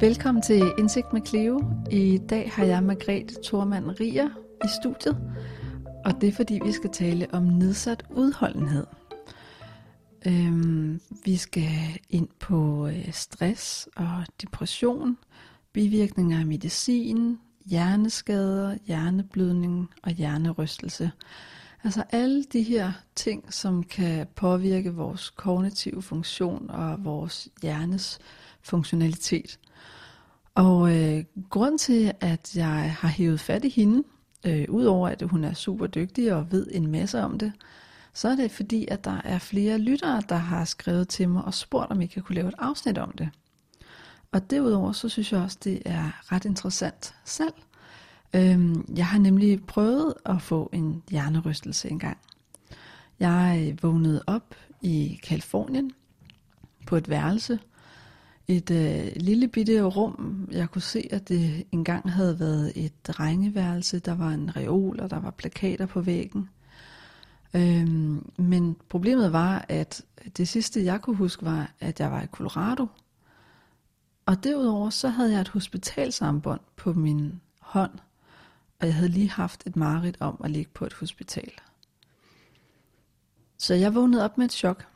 Velkommen til Indsigt med Cleo. I dag har jeg Margrethe Thormand Rier i studiet, og det er fordi vi skal tale om nedsat udholdenhed. Øhm, vi skal ind på øh, stress og depression, bivirkninger af medicin, hjerneskader, hjerneblødning og hjernerystelse. Altså alle de her ting, som kan påvirke vores kognitive funktion og vores hjernes funktionalitet. Og øh, grund til, at jeg har hævet fat i hende, øh, udover at hun er super dygtig og ved en masse om det, så er det fordi, at der er flere lyttere, der har skrevet til mig og spurgt, om jeg kan kunne lave et afsnit om det. Og derudover, så synes jeg også, det er ret interessant selv. Øhm, jeg har nemlig prøvet at få en hjernerystelse engang. Jeg øh, vågnede op i Kalifornien på et værelse, et øh, lille bitte rum. Jeg kunne se, at det engang havde været et drengeværelse. Der var en reol, og der var plakater på væggen. Øhm, men problemet var, at det sidste jeg kunne huske var, at jeg var i Colorado. Og derudover så havde jeg et hospitalsarmbånd på min hånd, og jeg havde lige haft et mareridt om at ligge på et hospital. Så jeg vågnede op med et chok.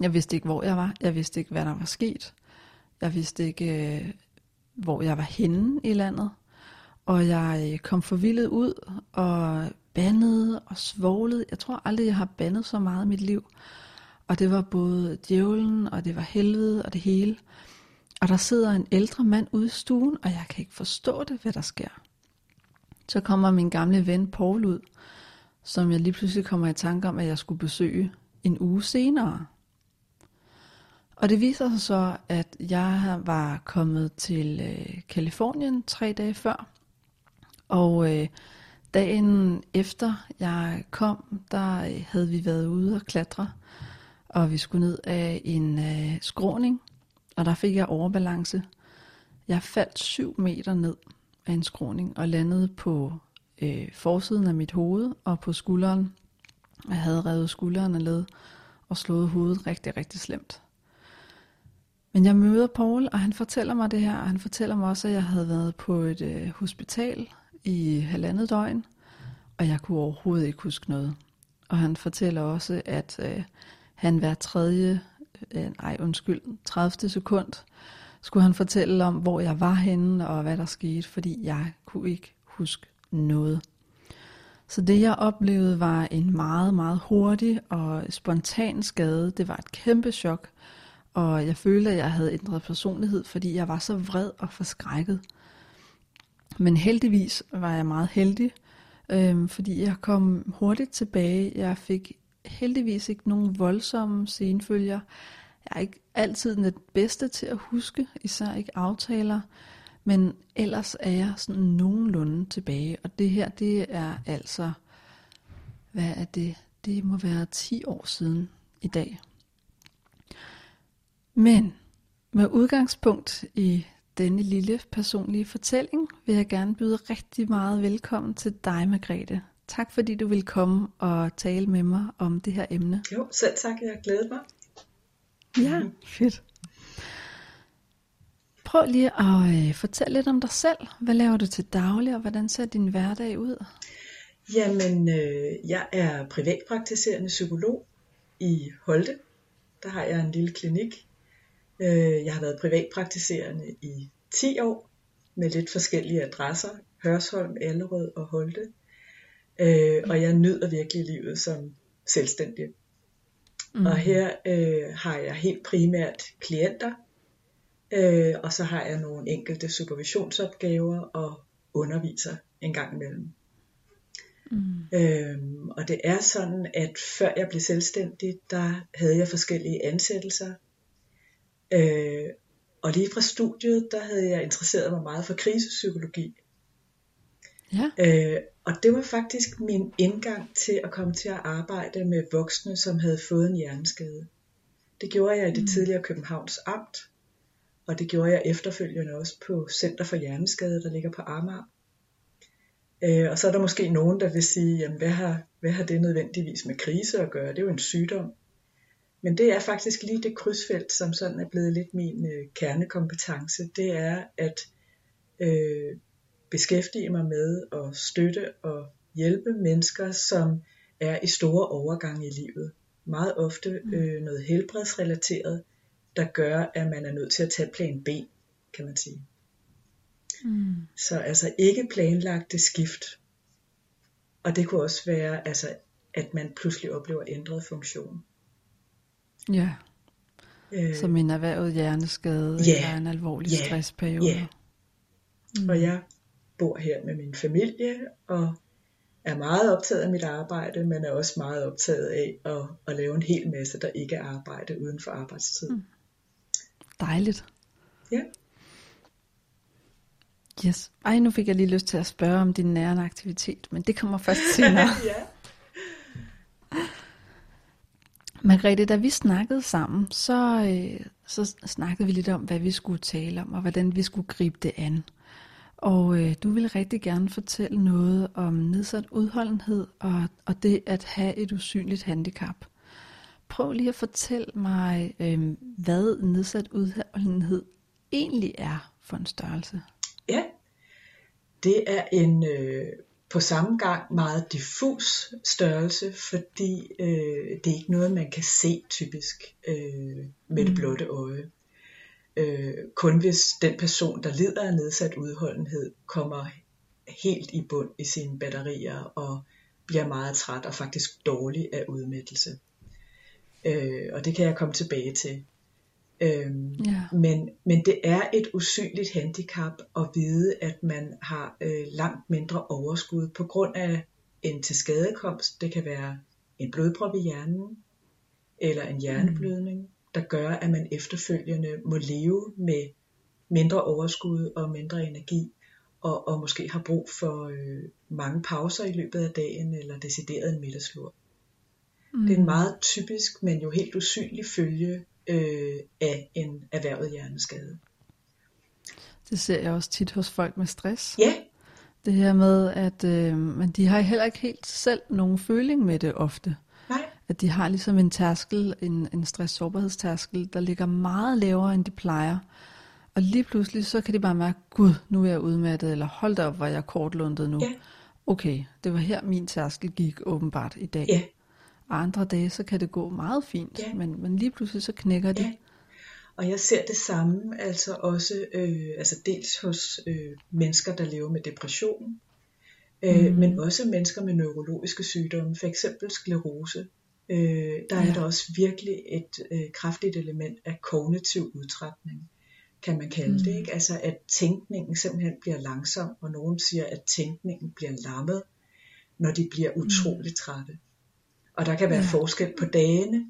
Jeg vidste ikke, hvor jeg var. Jeg vidste ikke, hvad der var sket. Jeg vidste ikke, øh, hvor jeg var henne i landet. Og jeg øh, kom forvildet ud og bandede og svoglede. Jeg tror aldrig, jeg har bandet så meget i mit liv. Og det var både djævlen, og det var helvede, og det hele. Og der sidder en ældre mand ude i stuen, og jeg kan ikke forstå det, hvad der sker. Så kommer min gamle ven Paul ud, som jeg lige pludselig kommer i tanke om, at jeg skulle besøge en uge senere. Og det viser sig så, at jeg var kommet til øh, Kalifornien tre dage før. Og øh, dagen efter jeg kom, der øh, havde vi været ude og klatre. Og vi skulle ned af en øh, skråning. Og der fik jeg overbalance. Jeg faldt 7 meter ned af en skråning og landede på øh, forsiden af mit hoved og på skulderen. Jeg havde revet skulderen af led og slået hovedet rigtig, rigtig slemt. Men jeg møder Paul, og han fortæller mig det her, og han fortæller mig også, at jeg havde været på et øh, hospital i halvandet døgn, og jeg kunne overhovedet ikke huske noget. Og han fortæller også, at øh, han hver tredje, øh, nej undskyld, 30. sekund, skulle han fortælle om, hvor jeg var henne, og hvad der skete, fordi jeg kunne ikke huske noget. Så det jeg oplevede var en meget, meget hurtig og spontan skade. Det var et kæmpe chok, og jeg følte, at jeg havde ændret personlighed, fordi jeg var så vred og forskrækket. Men heldigvis var jeg meget heldig, øh, fordi jeg kom hurtigt tilbage. Jeg fik heldigvis ikke nogen voldsomme senfølger. Jeg er ikke altid den bedste til at huske, især ikke aftaler. Men ellers er jeg sådan nogenlunde tilbage. Og det her, det er altså, hvad er det? Det må være 10 år siden i dag. Men med udgangspunkt i denne lille personlige fortælling, vil jeg gerne byde rigtig meget velkommen til dig, Margrethe. Tak fordi du vil komme og tale med mig om det her emne. Jo, selv tak. Jeg glæder mig. Ja, fedt. Prøv lige at øh, fortælle lidt om dig selv. Hvad laver du til daglig, og hvordan ser din hverdag ud? Jamen, øh, jeg er privatpraktiserende psykolog i Holte. Der har jeg en lille klinik, jeg har været privatpraktiserende i 10 år med lidt forskellige adresser. Hørsholm, Allerød og Holte. Øh, og jeg nyder virkelig livet som selvstændig. Mm. Og her øh, har jeg helt primært klienter, øh, og så har jeg nogle enkelte supervisionsopgaver og underviser en gang imellem. Mm. Øhm, og det er sådan, at før jeg blev selvstændig, der havde jeg forskellige ansættelser, Øh, og lige fra studiet, der havde jeg interesseret mig meget for krisepsykologi. Ja. Øh, og det var faktisk min indgang til at komme til at arbejde med voksne, som havde fået en hjerneskade. Det gjorde jeg i det mm. tidligere Københavns Amt, og det gjorde jeg efterfølgende også på Center for Hjerneskade, der ligger på Amager. Øh, og så er der måske nogen, der vil sige, jamen hvad har, hvad har det nødvendigvis med krise at gøre? Det er jo en sygdom. Men det er faktisk lige det krydsfelt, som sådan er blevet lidt min øh, kernekompetence. Det er at øh, beskæftige mig med at støtte og hjælpe mennesker, som er i store overgange i livet. Meget ofte mm. øh, noget helbredsrelateret, der gør, at man er nødt til at tage plan B, kan man sige. Mm. Så altså ikke planlagte skift. Og det kunne også være, altså, at man pludselig oplever ændret funktion. Ja. Øh, Som en erhvervet hjerneskade ja, eller en alvorlig ja, stressperiode. Ja. Mm. Og jeg bor her med min familie og er meget optaget af mit arbejde, men er også meget optaget af at, at lave en hel masse, der ikke er arbejde uden for arbejdstid. Mm. Dejligt. Ja. Yes. Ej, nu fik jeg lige lyst til at spørge om din nærende aktivitet, men det kommer først senere. ja. Margrethe, da vi snakkede sammen, så, øh, så snakkede vi lidt om, hvad vi skulle tale om, og hvordan vi skulle gribe det an. Og øh, du vil rigtig gerne fortælle noget om nedsat udholdenhed og, og det at have et usynligt handicap. Prøv lige at fortælle mig, øh, hvad nedsat udholdenhed egentlig er for en størrelse. Ja, det er en øh, på samme gang meget diffus størrelse, fordi øh, det er ikke noget, man kan se typisk øh, med det mm. blotte øje. Øh, kun hvis den person, der lider af nedsat udholdenhed, kommer helt i bund i sine batterier og bliver meget træt og faktisk dårlig af udmattelse. Øh, og det kan jeg komme tilbage til. Øhm, ja. men, men det er et usynligt handicap at vide, at man har øh, langt mindre overskud på grund af en tilskadekomst. Det kan være en blodprop i hjernen eller en hjerneblødning, mm. der gør, at man efterfølgende må leve med mindre overskud og mindre energi, og, og måske har brug for øh, mange pauser i løbet af dagen eller decideret en middagslur. Mm. Det er en meget typisk, men jo helt usynlig følge øh, af en erhvervet hjerneskade. Det ser jeg også tit hos folk med stress. Ja. Det her med, at øh, men de har heller ikke helt selv nogen føling med det ofte. Nej. At de har ligesom en tærskel, en, en stress-sårbarhedstærskel, der ligger meget lavere, end de plejer. Og lige pludselig, så kan de bare mærke, gud, nu er jeg udmattet, eller hold da op, hvor jeg kortlundet nu. Ja. Okay, det var her min tærskel gik åbenbart i dag. Ja. Og andre dage, så kan det gå meget fint, ja. men, men lige pludselig så knækker det. Ja. Og jeg ser det samme, altså også øh, altså dels hos øh, mennesker, der lever med depression, øh, mm. men også mennesker med neurologiske sygdomme, for eksempel sklerose. Øh, der ja. er der også virkelig et øh, kraftigt element af kognitiv udtrætning, kan man kalde mm. det. Ikke? Altså at tænkningen simpelthen bliver langsom, og nogen siger, at tænkningen bliver lammet, når de bliver mm. utroligt trætte. Og der kan være ja. forskel på dagene,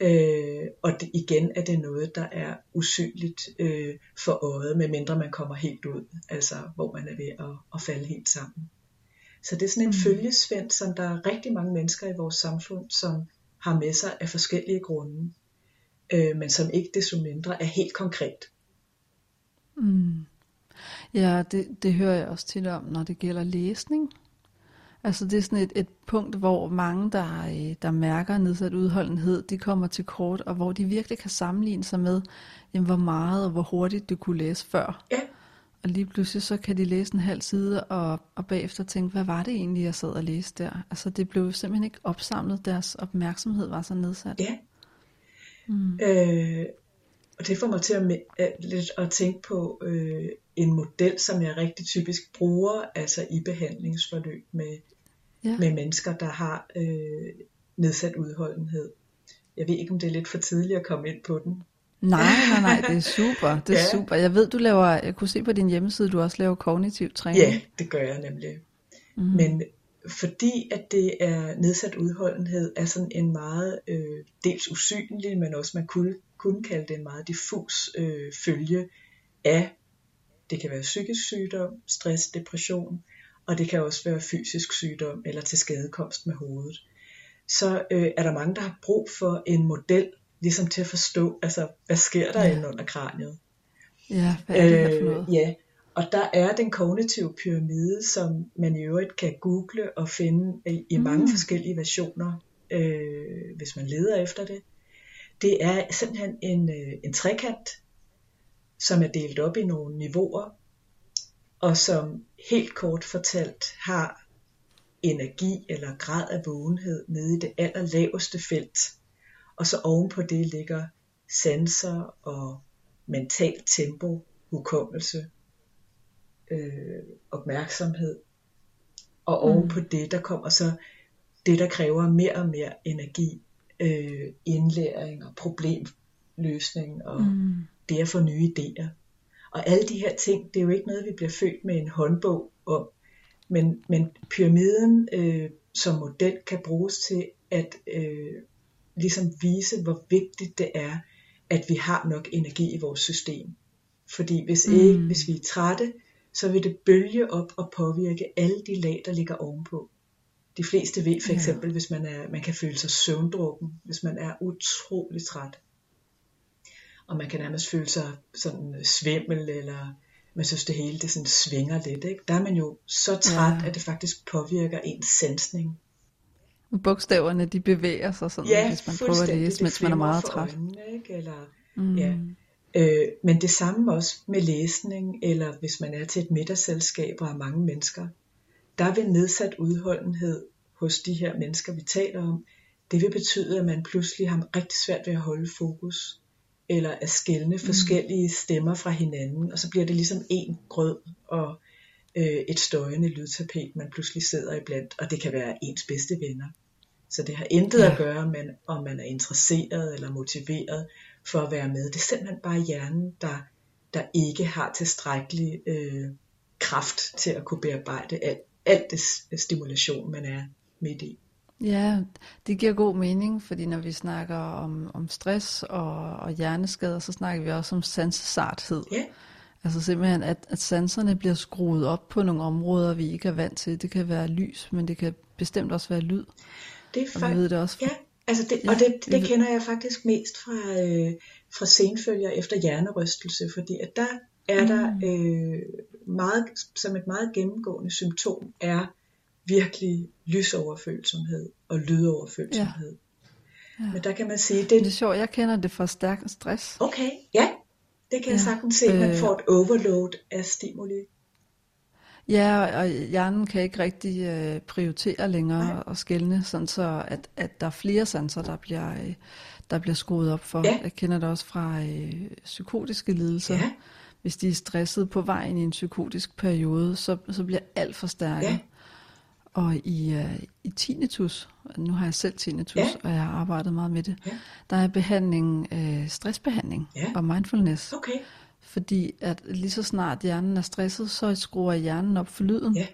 øh, og det, igen er det noget, der er usynligt øh, for øjet, medmindre man kommer helt ud, altså hvor man er ved at, at falde helt sammen. Så det er sådan en mm. følgesvend, som der er rigtig mange mennesker i vores samfund, som har med sig af forskellige grunde, øh, men som ikke desto mindre er helt konkret. Mm. Ja, det, det hører jeg også tit om, når det gælder læsning. Altså det er sådan et, et punkt, hvor mange, der, øh, der mærker nedsat udholdenhed, de kommer til kort, og hvor de virkelig kan sammenligne sig med, jamen, hvor meget og hvor hurtigt du kunne læse før. Ja. Og lige pludselig så kan de læse en halv side, og, og bagefter tænke, hvad var det egentlig, jeg sad og læste der? Altså det blev simpelthen ikke opsamlet, deres opmærksomhed var så nedsat. Ja. Mm. Øh, og det får mig til at, at, lidt at tænke på øh, en model, som jeg rigtig typisk bruger, altså i behandlingsforløb med, ja. med mennesker, der har øh, nedsat udholdenhed. Jeg ved ikke, om det er lidt for tidligt at komme ind på den. Nej, nej, nej, det er super. Det er ja. super. Jeg ved, du laver, jeg kunne se på din hjemmeside, du også laver kognitiv træning. Ja, det gør jeg nemlig. Mm. Men fordi at det er nedsat udholdenhed, er sådan en meget øh, dels usynlig, men også man kunne, kunne kalde det en meget diffus øh, følge af det kan være psykisk sygdom, stress, depression, og det kan også være fysisk sygdom eller til skadekomst med hovedet. Så øh, er der mange, der har brug for en model, ligesom til at forstå, altså hvad sker der ja. inde under kraniet. Ja, hvad er det øh, for noget? Ja, og der er den kognitive pyramide, som man i øvrigt kan google og finde i, i mange mm. forskellige versioner, øh, hvis man leder efter det. det er simpelthen en, øh, en trekant, som er delt op i nogle niveauer, og som helt kort fortalt har energi eller grad af vågenhed nede i det allerlaveste felt. Og så ovenpå det ligger sanser og mental tempo, hukommelse, øh, opmærksomhed. Og ovenpå mm. det, der kommer så det, der kræver mere og mere energi, øh, indlæring og problemløsning og mm. det at få nye idéer. Og alle de her ting, det er jo ikke noget, vi bliver født med en håndbog om. Men, men pyramiden øh, som model kan bruges til at øh, ligesom vise, hvor vigtigt det er, at vi har nok energi i vores system. Fordi hvis, mm. ikke, hvis vi er trætte, så vil det bølge op og påvirke alle de lag, der ligger ovenpå. De fleste ved for eksempel, ja. hvis man, er, man kan føle sig søvndrukken, hvis man er utrolig træt. Og man kan nærmest føle sig sådan svimmel, eller man synes det hele det sådan svinger lidt. Ikke? Der er man jo så træt, ja. at det faktisk påvirker ens sansning. Bogstaverne de bevæger sig sådan, ja, hvis man prøver at læse, mens man er meget træt. Øjnene, ikke? Eller, mm. ja. øh, men det samme også med læsning, eller hvis man er til et middagsselskab og har mange mennesker, der vil nedsat udholdenhed hos de her mennesker, vi taler om, det vil betyde, at man pludselig har rigtig svært ved at holde fokus, eller at skælne mm. forskellige stemmer fra hinanden, og så bliver det ligesom en grød og øh, et støjende lydtapet, man pludselig sidder iblandt, og det kan være ens bedste venner. Så det har intet ja. at gøre med, om man er interesseret eller motiveret for at være med. Det er simpelthen bare hjernen, der, der ikke har tilstrækkelig øh, kraft til at kunne bearbejde alt, alt det stimulation, man er midt i. Ja, det giver god mening, fordi når vi snakker om, om stress og, og hjerneskader, så snakker vi også om sansesarthed. Ja. Altså simpelthen, at, at sanserne bliver skruet op på nogle områder, vi ikke er vant til. Det kan være lys, men det kan bestemt også være lyd. Det er vi ved det også ja, altså det, ja, og det, det kender jeg faktisk mest fra, øh, fra senfølger efter hjernerystelse, fordi at der er der mm. øh, meget, som et meget gennemgående symptom, er virkelig lysoverfølsomhed og lydoverfølsomhed. Ja. Ja. Men der kan man sige, det... Det er sjovt, jeg kender det fra stærk stress. Okay, ja, det kan ja. jeg sagtens se, at man øh. får et overload af stimuli. Ja, og hjernen kan ikke rigtig øh, prioritere længere Nej. og skælne, sådan så at, at der er flere sanser, der bliver, øh, der bliver skruet op for. Ja. Jeg kender det også fra øh, psykotiske lidelser. Ja. Hvis de er stresset på vejen i en psykotisk periode, så, så bliver alt for stærke. Ja. Og i, uh, i tinnitus, nu har jeg selv tinnitus, ja. og jeg har arbejdet meget med det, ja. der er behandling, uh, stressbehandling ja. og mindfulness. Okay. Fordi at lige så snart hjernen er stresset, så skruer hjernen op for lyden. Ja.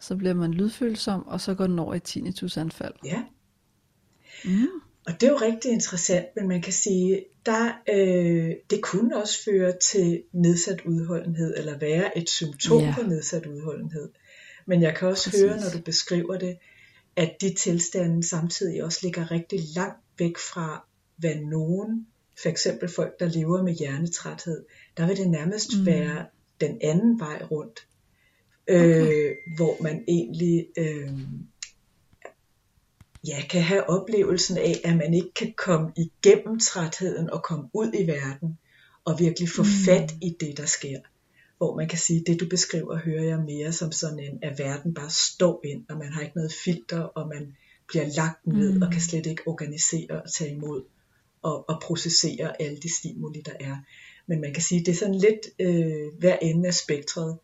Så bliver man lydfølsom, og så går den over i tinnitusanfald. Ja. Mm. Og det er jo rigtig interessant, men man kan sige, der, øh, det kunne også føre til nedsat udholdenhed, eller være et symptom ja. på nedsat udholdenhed. Men jeg kan også Præcis. høre, når du beskriver det, at de tilstande samtidig også ligger rigtig langt væk fra, hvad nogen, for eksempel folk, der lever med hjernetræthed, der vil det nærmest mm. være den anden vej rundt. Okay. Øh, hvor man egentlig øh, ja, kan have oplevelsen af, at man ikke kan komme igennem trætheden og komme ud i verden og virkelig få mm. fat i det, der sker hvor man kan sige, det du beskriver, hører jeg mere som sådan en, at verden bare står ind, og man har ikke noget filter, og man bliver lagt ned, mm. og kan slet ikke organisere og tage imod, og, og processere alle de stimuli, der er. Men man kan sige, det er sådan lidt øh, hver ende af spektret,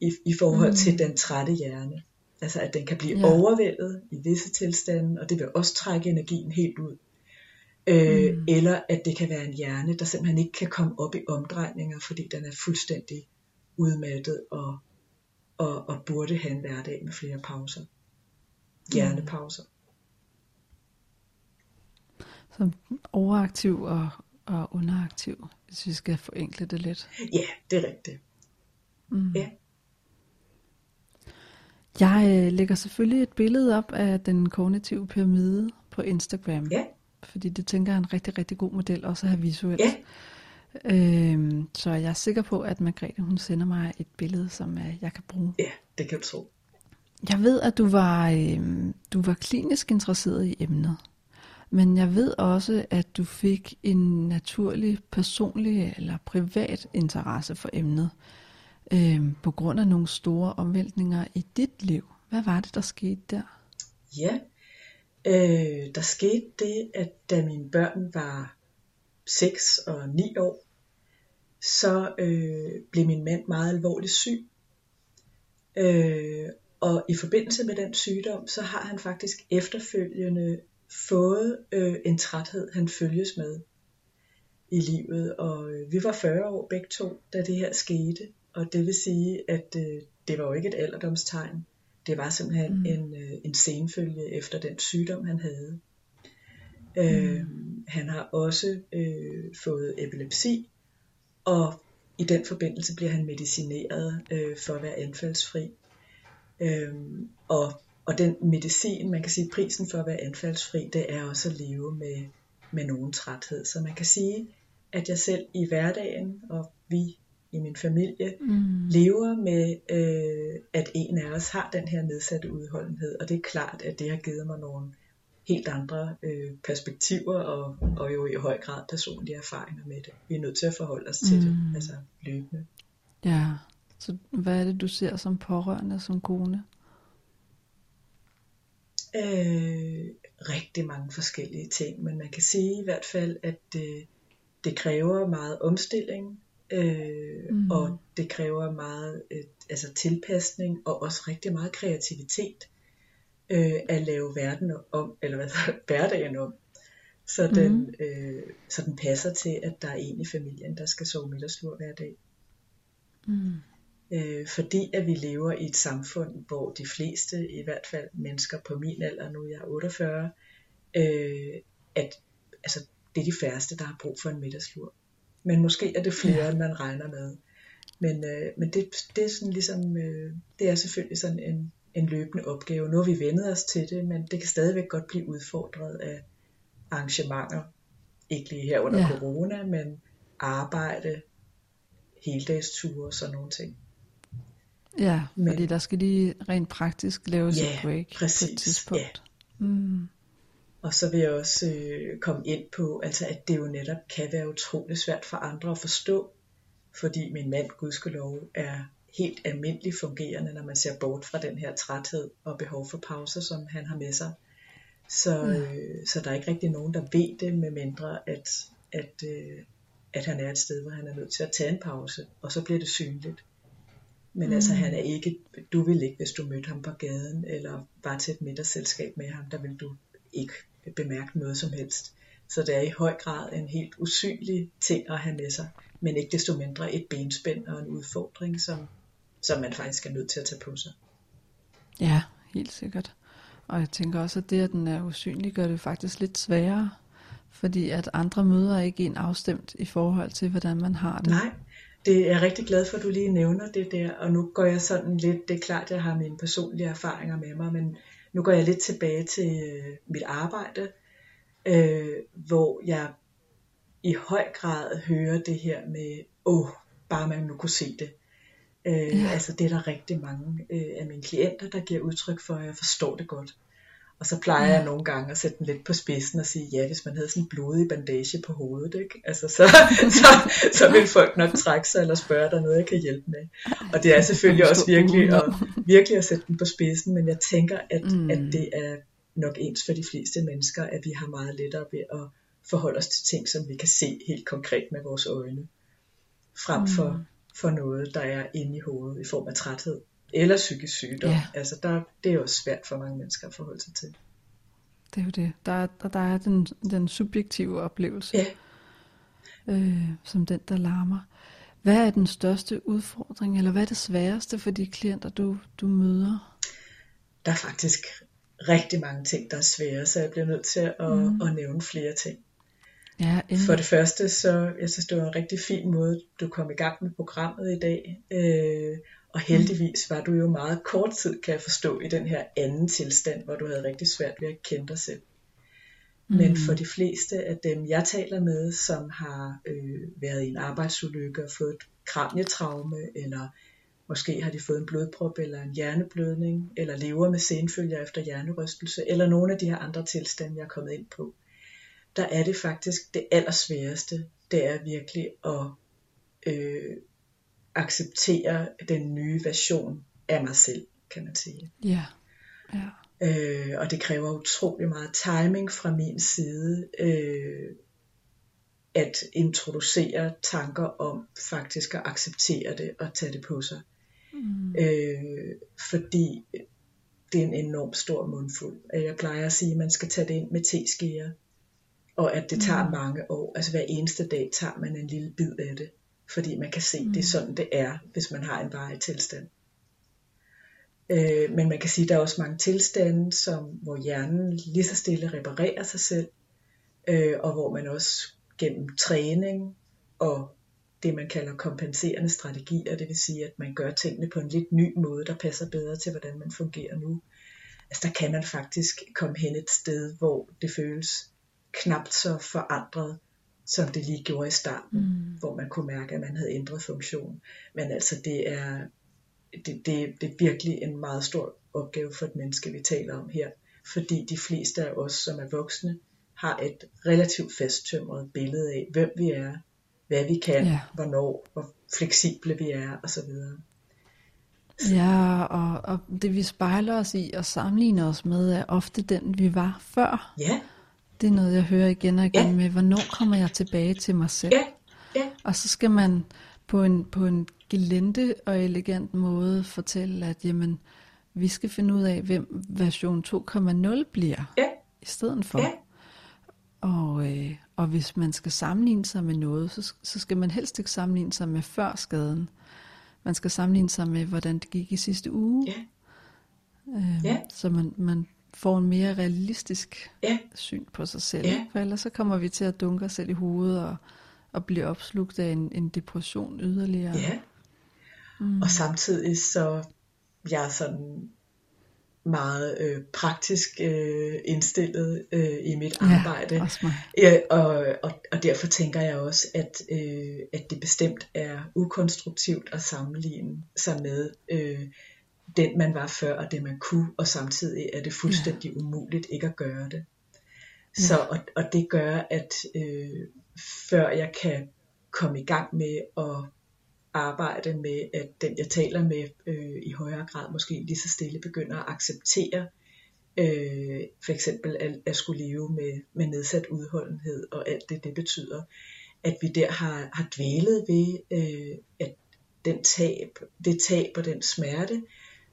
i, i forhold mm. til den trætte hjerne. Altså at den kan blive ja. overvældet i visse tilstande, og det vil også trække energien helt ud. Øh, mm. Eller at det kan være en hjerne, der simpelthen ikke kan komme op i omdrejninger, fordi den er fuldstændig udmattet og, og, og burde have en hverdag med flere pauser. Hjernepauser. Så overaktiv og, og underaktiv, hvis vi skal forenkle det lidt. Ja, det er rigtigt. Mm. Ja. Jeg øh, lægger selvfølgelig et billede op af den kognitive pyramide på Instagram. Ja. Fordi det tænker jeg er en rigtig, rigtig god model også at have visuelt. Ja. Øhm, så jeg er sikker på, at Margrethe hun sender mig et billede, som øh, jeg kan bruge. Ja, det kan du tro. Jeg ved, at du var, øh, du var klinisk interesseret i emnet. Men jeg ved også, at du fik en naturlig, personlig eller privat interesse for emnet, øh, på grund af nogle store omvæltninger i dit liv. Hvad var det, der skete der? Ja, øh, der skete det, at da mine børn var 6 og 9 år, så øh, blev min mand meget alvorligt syg. Øh, og i forbindelse med den sygdom, så har han faktisk efterfølgende fået øh, en træthed, han følges med i livet. Og øh, vi var 40 år begge to, da det her skete. Og det vil sige, at øh, det var jo ikke et alderdomstegn. Det var simpelthen mm. en, øh, en senfølge efter den sygdom, han havde. Øh, mm. Han har også øh, fået epilepsi, og i den forbindelse bliver han medicineret øh, for at være anfaldsfri. Øh, og, og den medicin, man kan sige, prisen for at være anfaldsfri, det er også at leve med, med nogen træthed. Så man kan sige, at jeg selv i hverdagen, og vi i min familie, mm. lever med, øh, at en af os har den her nedsatte udholdenhed. Og det er klart, at det har givet mig nogle helt andre øh, perspektiver og, og jo i høj grad personlige erfaringer med det. Vi er nødt til at forholde os til mm. det, altså løbende. Ja, så hvad er det, du ser som pårørende, som kone? Øh, rigtig mange forskellige ting, men man kan sige i hvert fald, at det, det kræver meget omstilling, øh, mm. og det kræver meget øh, altså tilpasning og også rigtig meget kreativitet øh, at lave verden om, eller hvad der, hverdagen om, så den, mm. øh, så den passer til, at der er en i familien, der skal sove middagslur hver dag. Mm. Øh, fordi at vi lever i et samfund, hvor de fleste, i hvert fald mennesker på min alder, nu er jeg 48, øh, at altså, det er de færreste, der har brug for en middagslur. Men måske er det flere, ja. end man regner med. Men, øh, men det, det er sådan ligesom, øh, det er selvfølgelig sådan en, en løbende opgave. Nu har vi vendet os til det, men det kan stadigvæk godt blive udfordret af arrangementer. Ikke lige her under ja. corona, men arbejde, heldagsture og sådan nogle ting. Ja, men, fordi der skal lige rent praktisk laves ja, et break præcis, på et tidspunkt. Ja. Mm. Og så vil jeg også øh, komme ind på, altså at det jo netop kan være utroligt svært for andre at forstå, fordi min mand, gudskelov, er helt almindeligt fungerende, når man ser bort fra den her træthed og behov for pauser, som han har med sig. Så, mm. øh, så der er ikke rigtig nogen, der ved det, med mindre at, at, øh, at han er et sted, hvor han er nødt til at tage en pause, og så bliver det synligt. Men mm. altså han er ikke, du vil ikke, hvis du mødte ham på gaden, eller var til et middagsselskab med ham, der vil du ikke bemærke noget som helst. Så det er i høj grad en helt usynlig ting at have med sig, men ikke desto mindre et benspænd og en udfordring, som, som man faktisk er nødt til at tage på sig. Ja, helt sikkert. Og jeg tænker også, at det, at den er usynlig, gør det faktisk lidt sværere, fordi at andre møder ikke en afstemt i forhold til, hvordan man har det. Nej, det er jeg rigtig glad for, at du lige nævner det der, og nu går jeg sådan lidt, det er klart, jeg har mine personlige erfaringer med mig, men nu går jeg lidt tilbage til øh, mit arbejde, øh, hvor jeg i høj grad hører det her med, åh, bare man nu kunne se det. Øh, ja. Altså det er der rigtig mange øh, af mine klienter, der giver udtryk for, at jeg forstår det godt. Og så plejer ja. jeg nogle gange at sætte den lidt på spidsen og sige, ja, hvis man havde sådan en blodig bandage på hovedet, ikke? Altså, så, så, så vil folk nok trække sig eller spørge, der noget, jeg kan hjælpe med. Og det er selvfølgelig også virkelig at, virkelig at sætte den på spidsen, men jeg tænker, at, mm. at det er nok ens for de fleste mennesker, at vi har meget lettere ved at forholde os til ting, som vi kan se helt konkret med vores øjne, frem for, mm. For noget, der er inde i hovedet i form af træthed eller psykisk sygdom. Ja. Altså der, det er jo svært for mange mennesker at forholde sig til. Det er jo det. Der er, der er den, den subjektive oplevelse, ja. øh, som den, der larmer. Hvad er den største udfordring, eller hvad er det sværeste for de klienter, du, du møder? Der er faktisk rigtig mange ting, der er svære, så jeg bliver nødt til at, mm. at nævne flere ting. Ja, For det første, så jeg synes, det var en rigtig fin måde, du kom i gang med programmet i dag. Øh, og heldigvis var du jo meget kort tid, kan jeg forstå, i den her anden tilstand, hvor du havde rigtig svært ved at kende dig selv. Mm. Men for de fleste af dem, jeg taler med, som har øh, været i en arbejdsulykke og fået et kranietraume, eller måske har de fået en blodprop eller en hjerneblødning, eller lever med senfølger efter hjernerystelse, eller nogle af de her andre tilstande, jeg er kommet ind på, der er det faktisk det allersværeste, det er virkelig at øh, acceptere den nye version af mig selv, kan man sige. Ja. ja. Øh, og det kræver utrolig meget timing fra min side, øh, at introducere tanker om faktisk at acceptere det og tage det på sig. Mm. Øh, fordi det er en enormt stor mundfuld. Jeg plejer at sige, at man skal tage det ind med teskeer, og at det tager mm. mange år. Altså hver eneste dag tager man en lille bid af det, fordi man kan se, mm. det er mm. sådan, det er, hvis man har en varig tilstand. Øh, men man kan sige, at der er også mange tilstande, som, hvor hjernen lige så stille reparerer sig selv, øh, og hvor man også gennem træning og det, man kalder kompenserende strategier, det vil sige, at man gør tingene på en lidt ny måde, der passer bedre til, hvordan man fungerer nu. Altså der kan man faktisk komme hen et sted, hvor det føles knapt så forandret, som det lige gjorde i starten, mm. hvor man kunne mærke, at man havde ændret funktion. Men altså det er, det, det, det er virkelig en meget stor opgave for et menneske, vi taler om her. Fordi de fleste af os, som er voksne, har et relativt fasttømret billede af, hvem vi er, hvad vi kan, ja. hvornår, hvor fleksible vi er osv. Ja, og, og det vi spejler os i og sammenligner os med, er ofte den, vi var før. Ja. Det er noget, jeg hører igen og igen ja. med, hvornår kommer jeg tilbage til mig selv? Ja. Ja. Og så skal man på en, på en gelente og elegant måde fortælle, at jamen, vi skal finde ud af, hvem version 2.0 bliver ja. i stedet for. Ja. Og, øh, og hvis man skal sammenligne sig med noget, så, så skal man helst ikke sammenligne sig med før skaden. Man skal sammenligne sig med, hvordan det gik i sidste uge. Ja. Øh, ja. Så man, man får en mere realistisk ja. syn på sig selv. Ja. For ellers så kommer vi til at dunke os selv i hovedet og, og blive opslugt af en, en depression yderligere. Ja. Mm. Og samtidig så jeg er sådan meget øh, praktisk øh, indstillet øh, i mit arbejde. Ja, også mig. Ja, og, og, og derfor tænker jeg også, at, øh, at det bestemt er ukonstruktivt at sammenligne sig med øh, den man var før og det man kunne, og samtidig er det fuldstændig ja. umuligt ikke at gøre det. Så, og, og det gør, at øh, før jeg kan komme i gang med at arbejde med, at den jeg taler med øh, i højere grad måske lige så stille begynder at acceptere øh, for eksempel at, at skulle leve med, med nedsat udholdenhed og alt det, det betyder. At vi der har, har dvælet ved, øh, at den tab, det tab og den smerte,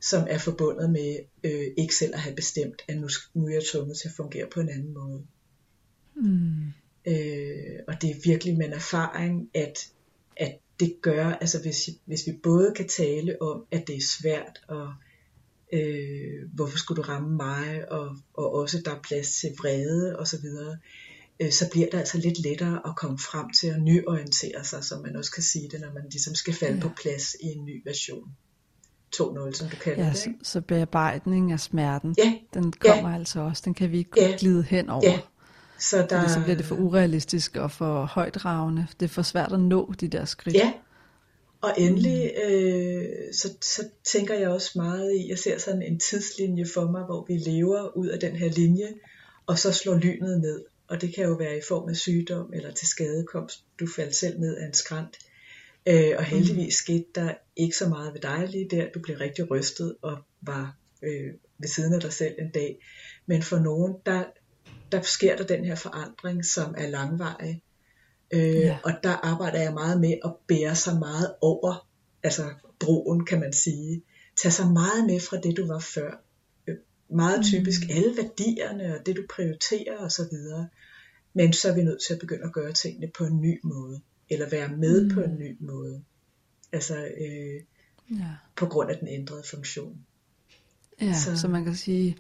som er forbundet med øh, ikke selv at have bestemt, at nu, nu er jeg tvunget til at fungere på en anden måde. Mm. Øh, og det er virkelig med en erfaring, at, at det gør, altså hvis, hvis vi både kan tale om, at det er svært, og øh, hvorfor skulle du ramme mig, og, og også der er plads til vrede osv., øh, så bliver det altså lidt lettere at komme frem til at nyorientere sig, som man også kan sige det, når man ligesom skal falde ja. på plads i en ny version. 2.0, som du kalder ja, det. Så, så bearbejdning af smerten, ja. den kommer ja. altså også, den kan vi ikke ja. glide hen over. Ja. Så, der... så bliver det for urealistisk og for højdragende. Det er for svært at nå de der skridt. Ja, og endelig øh, så, så tænker jeg også meget i, jeg ser sådan en tidslinje for mig, hvor vi lever ud af den her linje, og så slår lynet ned. Og det kan jo være i form af sygdom eller til skadekomst. Du faldt selv ned af en skrant. Øh, og heldigvis skete der ikke så meget ved dig lige der. Du blev rigtig rystet og var øh, ved siden af dig selv en dag. Men for nogen, der, der sker der den her forandring, som er langvarig. Øh, ja. Og der arbejder jeg meget med at bære sig meget over, altså broen kan man sige. Tag sig meget med fra det, du var før. Øh, meget typisk mm. alle værdierne og det, du prioriterer osv. Men så er vi nødt til at begynde at gøre tingene på en ny måde. Eller være med mm. på en ny måde. Altså øh, ja. på grund af den ændrede funktion. Ja, så, så man kan sige,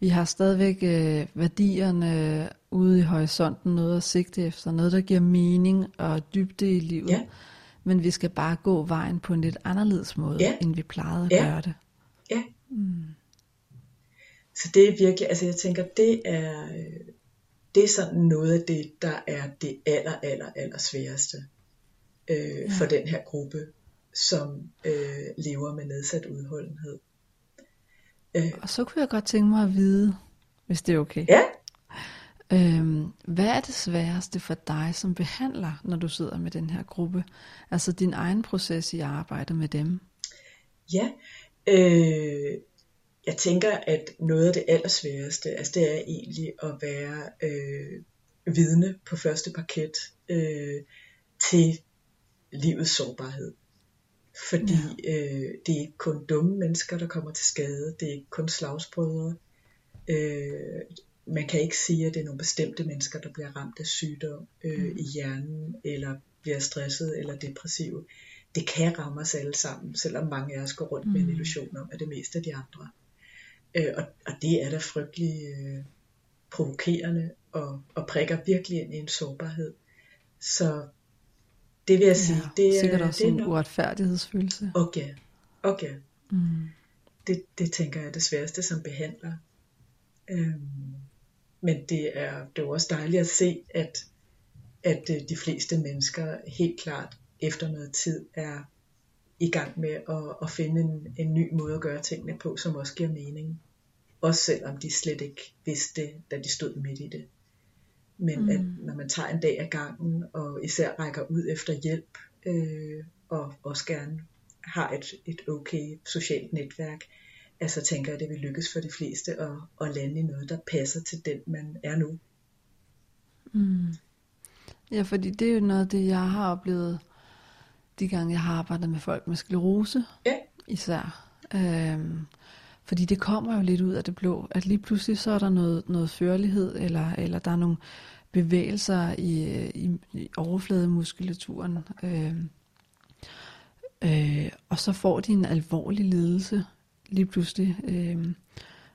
vi har stadigvæk øh, værdierne ude i horisonten, noget at sigte efter, noget der giver mening og dybde i livet. Ja. Men vi skal bare gå vejen på en lidt anderledes måde, ja. end vi plejede at ja. gøre det. Ja. Mm. Så det er virkelig, altså jeg tænker, det er, det er sådan noget af det, der er det aller, aller, aller sværeste øh, ja. for den her gruppe, som øh, lever med nedsat udholdenhed. Øh. Og så kunne jeg godt tænke mig at vide, hvis det er okay. Ja. Øhm, hvad er det sværeste for dig som behandler, når du sidder med den her gruppe? Altså din egen proces i arbejdet med dem? Ja, øh, jeg tænker, at noget af det allersværeste, altså det er egentlig at være øh, vidne på første parket øh, til livets sårbarhed. Fordi ja. øh, det er ikke kun dumme mennesker, der kommer til skade, det er ikke kun slagsbrødre. Øh, man kan ikke sige, at det er nogle bestemte mennesker, der bliver ramt af sygdom øh, mm. i hjernen, eller bliver stresset eller depressive. Det kan ramme os alle sammen, selvom mange af os går rundt mm. med en mm. illusion om, at det meste af de andre. Øh, og, og det er da frygtelig øh, provokerende, og, og prikker virkelig ind i en sårbarhed. Så det vil jeg sige, ja, det er... Sikkert også det er en uretfærdighedsfølelse. Okay, okay. Mm. Det, det tænker jeg er det sværeste som behandler. Øhm, men det er, det er også dejligt at se, at, at øh, de fleste mennesker helt klart efter noget tid er i gang med at, at finde en, en ny måde at gøre tingene på, som også giver mening. Også selvom de slet ikke vidste det, da de stod midt i det. Men mm. at når man tager en dag ad gangen, og især rækker ud efter hjælp, øh, og også gerne har et, et okay socialt netværk, altså tænker jeg, at det vil lykkes for de fleste at, at lande i noget, der passer til den, man er nu. Mm. Ja, fordi det er jo noget af det, jeg har oplevet de gange, jeg har arbejdet med folk med sklerose. Ja. Især. Øhm, fordi det kommer jo lidt ud af det blå, at lige pludselig så er der noget, noget førlighed, eller, eller der er nogle bevægelser i, i, i overflademuskulaturen. Øh, øh, og så får de en alvorlig lidelse lige pludselig. Øh,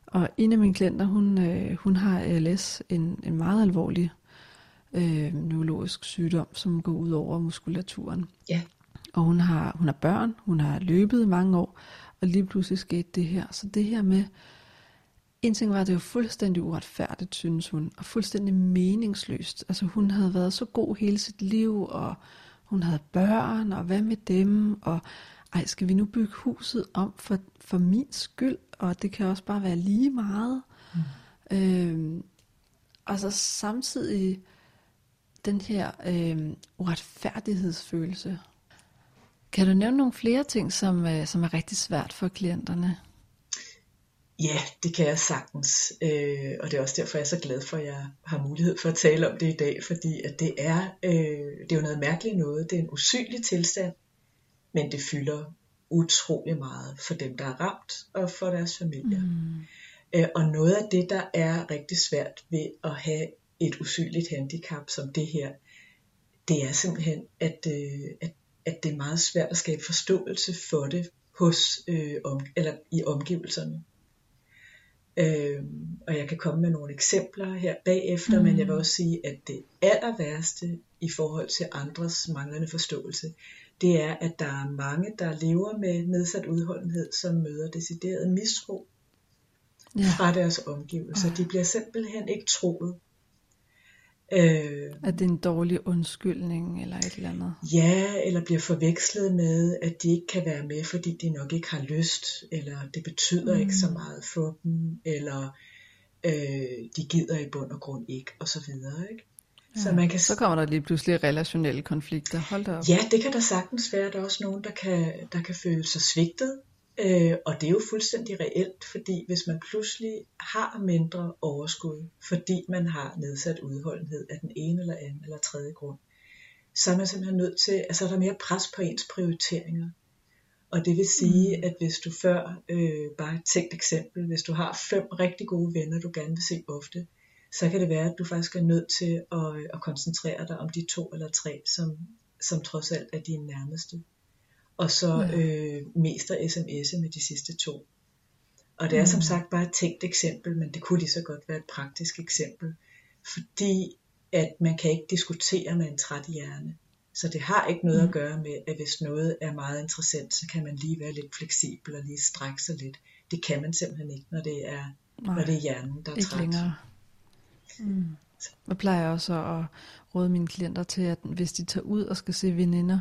og en af mine klienter, hun, øh, hun har ALS, en, en meget alvorlig øh, neurologisk sygdom, som går ud over muskulaturen. Ja. Og hun har, hun har børn, hun har løbet mange år, og lige pludselig skete det her. Så det her med, en ting var, at det var fuldstændig uretfærdigt, synes hun, og fuldstændig meningsløst. Altså hun havde været så god hele sit liv, og hun havde børn, og hvad med dem, og ej, skal vi nu bygge huset om for, for min skyld, og det kan også bare være lige meget. Mm. Øhm, og så samtidig den her øhm, uretfærdighedsfølelse. Kan du nævne nogle flere ting, som, øh, som er rigtig svært for klienterne? Ja, det kan jeg sagtens, øh, og det er også derfor, jeg er så glad for, at jeg har mulighed for at tale om det i dag, fordi at det er, øh, det er jo noget mærkeligt noget. Det er en usynlig tilstand, men det fylder utrolig meget for dem, der er ramt, og for deres familier. Mm. Øh, og noget af det, der er rigtig svært ved at have et usynligt handicap som det her, det er simpelthen, at, øh, at, at det er meget svært at skabe forståelse for det hos, øh, om, eller i omgivelserne. Øh, og jeg kan komme med nogle eksempler her bagefter, mm. men jeg vil også sige, at det aller værste i forhold til andres manglende forståelse, det er, at der er mange, der lever med nedsat udholdenhed, som møder decideret misro ja. fra deres omgivelser. Ja. De bliver simpelthen ikke troet. Øh, at det er en dårlig undskyldning eller et eller andet? Ja, eller bliver forvekslet med, at de ikke kan være med, fordi de nok ikke har lyst, eller det betyder mm. ikke så meget for dem, eller øh, de gider i bund og grund ikke, og så videre. Ikke? Ja, så, man kan... så kommer der lige pludselig relationelle konflikter. Hold da op. Ja, det kan der sagtens være. Der er også nogen, der kan, der kan føle sig svigtet, Øh, og det er jo fuldstændig reelt, fordi hvis man pludselig har mindre overskud, fordi man har nedsat udholdenhed af den ene eller anden eller tredje grund, så er man simpelthen nødt til, altså er der mere pres på ens prioriteringer. Og det vil sige, mm. at hvis du før, øh, bare et tænkt eksempel, hvis du har fem rigtig gode venner, du gerne vil se ofte, så kan det være, at du faktisk er nødt til at, at koncentrere dig om de to eller tre, som, som trods alt er dine nærmeste og så ja. øh, mest af sms'e med de sidste to. Og det er mm. som sagt bare et tænkt eksempel, men det kunne lige så godt være et praktisk eksempel, fordi at man kan ikke diskutere med en træt hjerne. Så det har ikke noget mm. at gøre med, at hvis noget er meget interessant, så kan man lige være lidt fleksibel og lige strække sig lidt. Det kan man simpelthen ikke, når det er, Nej, når det er hjernen, der er ikke træt. Længere. Mm. Jeg plejer også at råde mine klienter til, at hvis de tager ud og skal se veninder,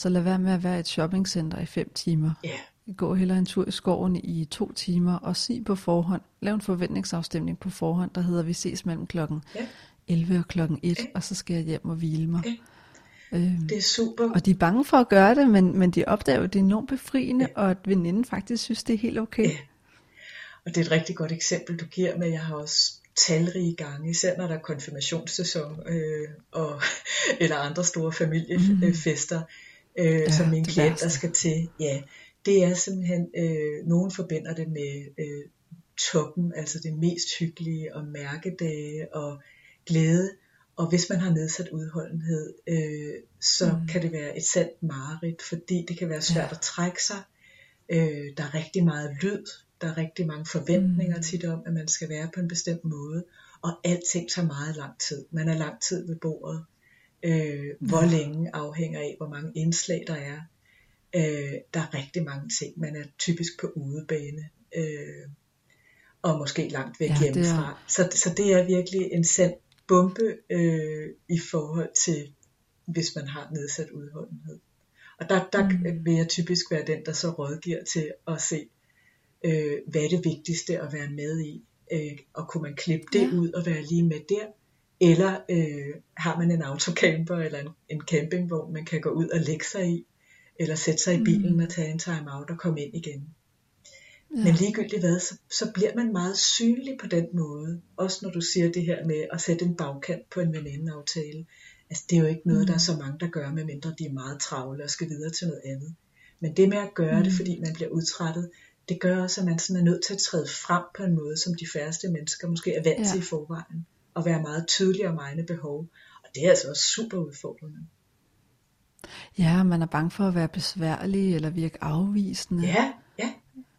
så lad være med at være i et shoppingcenter i fem timer. Ja. gå heller en tur i skoven i to timer og sig på forhånd, lav en forventningsafstemning på forhånd, der hedder, vi ses mellem klokken Ja. 11 og klokken 1, Ja. og så skal jeg hjem og hvile mig. Ja. Øhm, Det er super. og de er bange for at gøre det, men, men de opdager at det er enormt befriende, ja. og at veninden faktisk synes, det er helt okay. Ja. Og det er et rigtig godt eksempel, du giver med. Jeg har også talrige gange, især når der er konfirmationssæson øh, og, eller andre store familiefester, øh, ja, som mine klienter skal til. Ja, det er simpelthen, øh, nogen forbinder det med øh, toppen, altså det mest hyggelige, og mærkedage og glæde. Og hvis man har nedsat udholdenhed, øh, så mm. kan det være et sandt mareridt, fordi det kan være svært Ja. at trække sig. Øh, der er rigtig meget lyd, der er rigtig mange forventninger Mm. tit om, at man skal være på en bestemt måde, og alting tager meget lang tid. Man er lang tid ved bordet. Øh, hvor Ja. længe afhænger af, hvor mange indslag der er. Øh, der er rigtig mange ting. Man er typisk på udebane, øh, og måske langt væk Ja, ja, det er- hjemmefra. Så, så det er virkelig en sand bombe øh, i forhold til, hvis man har nedsat udholdenhed. Og der, der Mm. vil jeg typisk være den, der så rådgiver til at se, øh, hvad er det vigtigste at være med i, øh, og kunne man klippe det Ja. ud og være lige med der, eller øh, har man en autocamper eller en, en campingvogn, man kan gå ud og lægge sig i, eller sætte sig i bilen Mm. og tage en time out og komme ind igen. Ja. Men ligegyldigt hvad, så, så bliver man meget synlig på den måde. Også når du siger det her med at sætte en bagkant på en venindeaftale. Altså det er jo ikke noget, Mm. der er så mange, der gør, medmindre de er meget travle og skal videre til noget andet. Men det med at gøre mm. det, Mm. fordi man bliver udtrættet, det gør også, at man sådan er nødt til at træde frem på en måde, som de færreste mennesker måske er vant Ja. til i forvejen. Og være meget tydelig om egne behov. Og det er altså også super udfordrende. ja, man er bange for at være besværlig eller virke afvisende. Ja, ja.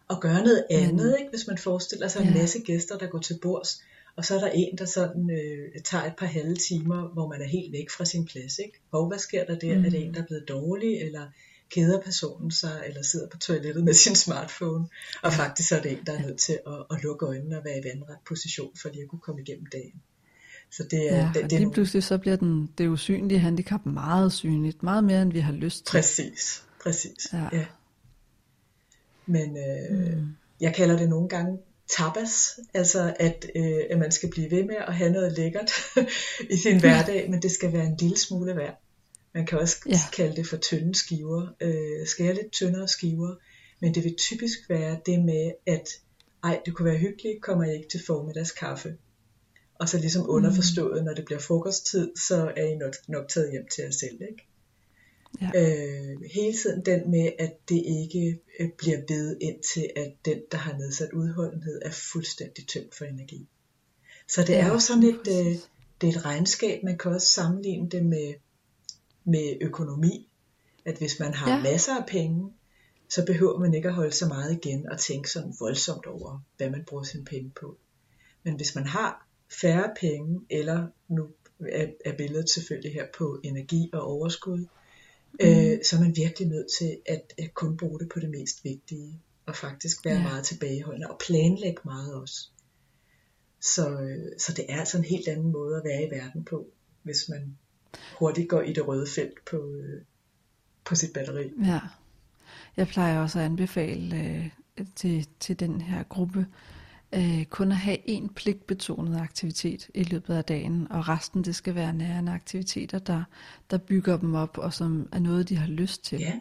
Og gøre noget andet, Men- ikke? hvis man forestiller sig en Ja. masse gæster, der går til bords, og så er der en, der sådan øh, tager et par halve timer, hvor man er helt væk fra sin plads. Ikke? Og hvad sker der der? Mm. Er det en, der er blevet dårlig, eller keder personen sig, eller sidder på toilettet med sin smartphone? Og faktisk er det en, der er nødt til at, at lukke øjnene og være i vandret position, for lige at kunne komme igennem dagen. Så det er, Ja, det, det lige pludselig så bliver den, det usynlige handicap meget synligt. Meget mere, end vi har lyst til. Præcis, præcis. Ja. Ja. Men øh, Mm. jeg kalder det nogle gange tapas, altså at, øh, at man skal blive ved med at have noget lækkert i sin hverdag, men det skal være en lille smule værd. Man kan også Ja. kalde det for tynde skiver, øh, skære lidt tyndere skiver, men det vil typisk være det med, at ej, det kunne være hyggeligt, kommer jeg ikke til formiddagskaffe. Og så ligesom underforstået, når det bliver frokosttid, så er I nok, nok taget hjem til jer selv, ikke? Ja. øh, hele tiden den med, at det ikke øh, bliver ved indtil, at den, der har nedsat udholdenhed, er fuldstændig tømt for energi. Så det Ja, er jo sådan et, øh, det er et regnskab, man kan også sammenligne det med, med økonomi. At hvis man har ja. masser af penge, så behøver man ikke at holde så meget igen og tænke sådan voldsomt over, hvad man bruger sine penge på. Men hvis man har færre penge, eller nu er, er billedet selvfølgelig her på energi og overskud, mm. øh, så er man virkelig nødt til at, at kun bruge det på det mest vigtige, og faktisk være Ja. meget tilbageholdende, og planlægge meget også. Så, så det er altså en helt anden måde at være i verden på, hvis man hurtigt går i det røde felt på, øh, på sit batteri. Ja. Jeg plejer også at anbefale øh, til, til den her gruppe, øh, kun at have en pligtbetonet aktivitet i løbet af dagen, og resten det skal være nærende aktiviteter, der, der bygger dem op, og som er noget, de har lyst til. Ja.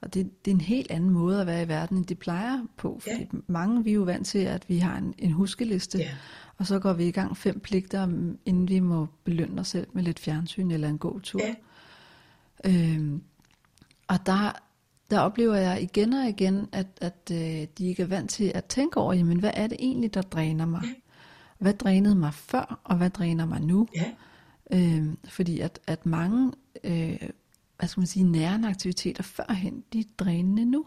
Og det, det er en helt anden måde at være i verden, end de plejer på, fordi Ja. mange vi er jo vant til, at vi har en, en huskeliste, Ja. og så går vi i gang fem pligter, inden vi må belønne os selv med lidt fjernsyn eller en god tur. Ja. Øhm, og der, der oplever jeg igen og igen, at, at øh, de ikke er vant til at tænke over, jamen hvad er det egentlig, der dræner mig? Hvad drænede mig før, og hvad dræner mig nu? Ja. Øhm, fordi at, at mange, øh, hvad skal man sige, nærende aktiviteter førhen, de er drænende nu.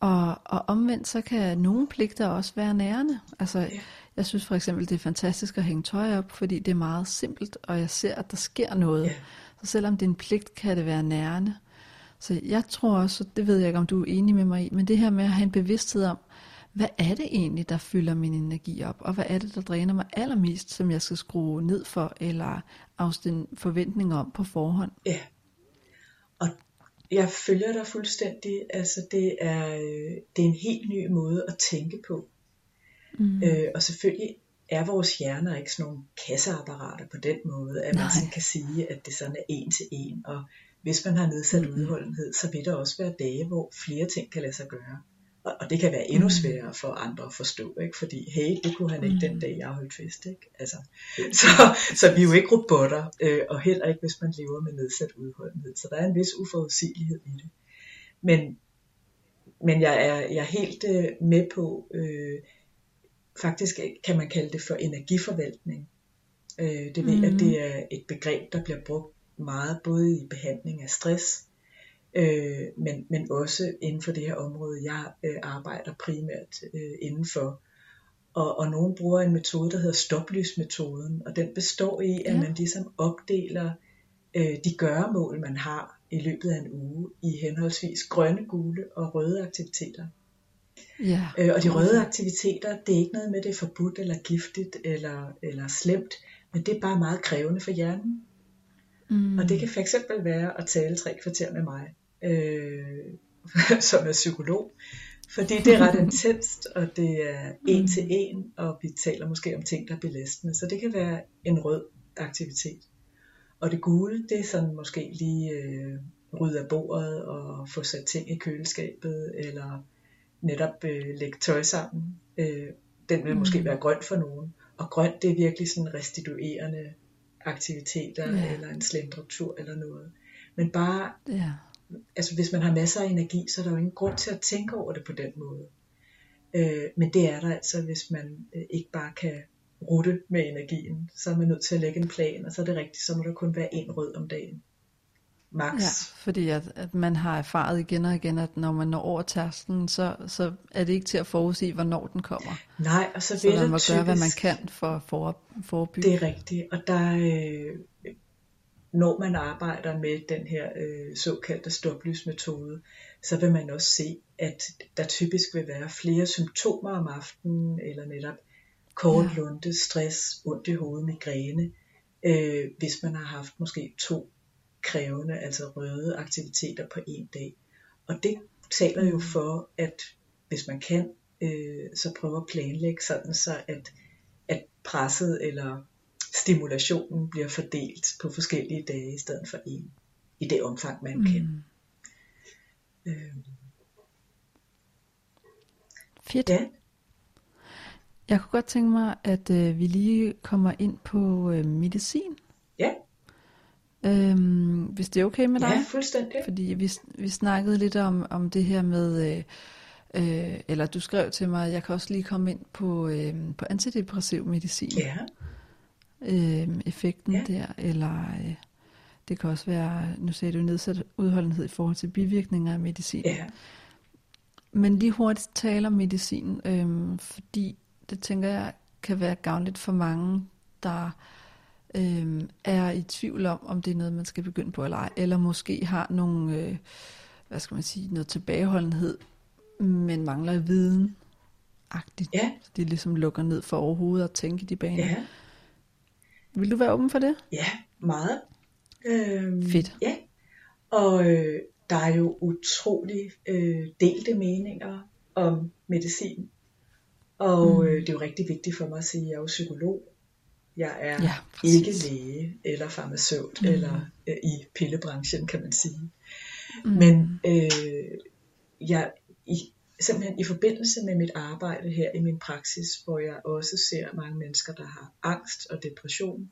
Og, og omvendt, så kan nogle pligter også være nærende. Altså, Ja. jeg synes for eksempel, det er fantastisk at hænge tøj op, fordi det er meget simpelt, og jeg ser, at der sker noget. Ja. Så selvom det er en pligt, kan det være nærende. Så jeg tror også, det ved jeg ikke, om du er enig med mig i, men det her med at have en bevidsthed om, hvad er det egentlig, der fylder min energi op, og hvad er det, der dræner mig allermest, som jeg skal skrue ned for, eller afstille forventninger om på forhånd. Ja. Og jeg følger dig fuldstændig. Altså det er, øh, det er en helt ny måde at tænke på. Mm. Øh, og selvfølgelig er vores hjerner ikke sådan nogle kasseapparater på den måde, at Nej. man sådan kan sige, at det sådan er en til en. Og hvis man har nedsat mm. udholdenhed, så vil der også være dage, hvor flere ting kan lade sig gøre. Og, og det kan være endnu mm. sværere for andre at forstå, ikke? fordi hey, det kunne han ikke den dag, jeg holdt fest. Ikke? Altså, så, så vi er jo ikke robotter, øh, og heller ikke, hvis man lever med nedsat udholdenhed. Så der er en vis uforudsigelighed i det. Men, men jeg, er, jeg er helt øh, med på, øh, faktisk kan man kalde det for energiforvaltning. Øh, det ved mm. at det er et begreb, der bliver brugt meget både i behandling af stress, øh, men, men også inden for det her område, jeg øh, arbejder primært øh, indenfor. Og, og nogen bruger en metode, der hedder stoplysmetoden, og den består i, at ja. man ligesom opdeler øh, de gøremål, man har i løbet af en uge, i henholdsvis grønne, gule og røde aktiviteter. Ja. Øh, og de røde aktiviteter, det er ikke noget med, det er forbudt eller giftigt eller, eller slemt, men det er bare meget krævende for hjernen. Mm. Og det kan fx være at tale tre kvarter med mig, øh, som er psykolog. Fordi det er ret intenst, og det er en mm. til en, og vi taler måske om ting, der er belastende. Så det kan være en rød aktivitet. Og det gule, det er sådan måske lige øh, rydde af bordet og få sat ting i køleskabet, eller netop øh, lægge tøj sammen. Øh, den vil mm. måske være grøn for nogen. Og grønt, det er virkelig sådan restituerende aktiviteter, ja. eller en slendretur eller noget. Men bare, ja. altså hvis man har masser af energi, så er der jo ingen grund til at tænke over det på den måde. Øh, men det er der altså, hvis man øh, ikke bare kan rute med energien, så er man nødt til at lægge en plan, og så er det rigtigt, så må der kun være en rød om dagen max. Ja, fordi at, at man har erfaret igen og igen, at når man når over tærsken, så, så er det ikke til at forudsige, hvornår den kommer. Nej, og så vil så man må typisk, gøre, hvad man kan for at for, forebygge. Det er rigtigt, og der, øh, når man arbejder med den her øh, såkaldte stoplysmetode, så vil man også se, at der typisk vil være flere symptomer om aftenen, eller netop kort ja. lunte, stress, ondt i hovedet, migræne, øh, hvis man har haft måske to krævende, altså røde aktiviteter på en dag. Og det taler jo for, at hvis man kan, øh, så prøve at planlægge sådan så, at, at presset eller stimulationen bliver fordelt på forskellige dage i stedet for en, i det omfang man kan. Mm. Øh. Fedt. Ja. Jeg kunne godt tænke mig, at øh, vi lige kommer ind på øh, medicin. Ja. Øhm, hvis det er okay med dig? Ja, fuldstændig. Fordi vi, vi snakkede lidt om, om det her med, øh, øh, eller du skrev til mig, at jeg kan også lige komme ind på, øh, på antidepressiv medicin. Ja. Øh, effekten ja. der, eller øh, det kan også være, nu sagde du nedsat udholdenhed i forhold til bivirkninger af medicin. Ja. Men lige hurtigt taler om medicin, øh, fordi det tænker jeg kan være gavnligt for mange, der øh, er i tvivl om, om det er noget, man skal begynde på eller ej, eller måske har nogle, øh, hvad skal man sige, noget tilbageholdenhed, men mangler viden agtigt. Ja. Så de ligesom lukker ned for overhovedet at tænke i de baner. Ja. Vil du være åben for det? Ja, meget. Øhm, Fedt. Ja, og øh, der er jo utrolig øh, delte meninger om medicin. Og mm. øh, det er jo rigtig vigtigt for mig at sige, at jeg er jo psykolog, jeg er ja, ikke læge eller farmaceut mm. eller øh, i pillebranchen, kan man sige. Mm. Men øh, jeg i, simpelthen i forbindelse med mit arbejde her i min praksis, hvor jeg også ser mange mennesker, der har angst og depression,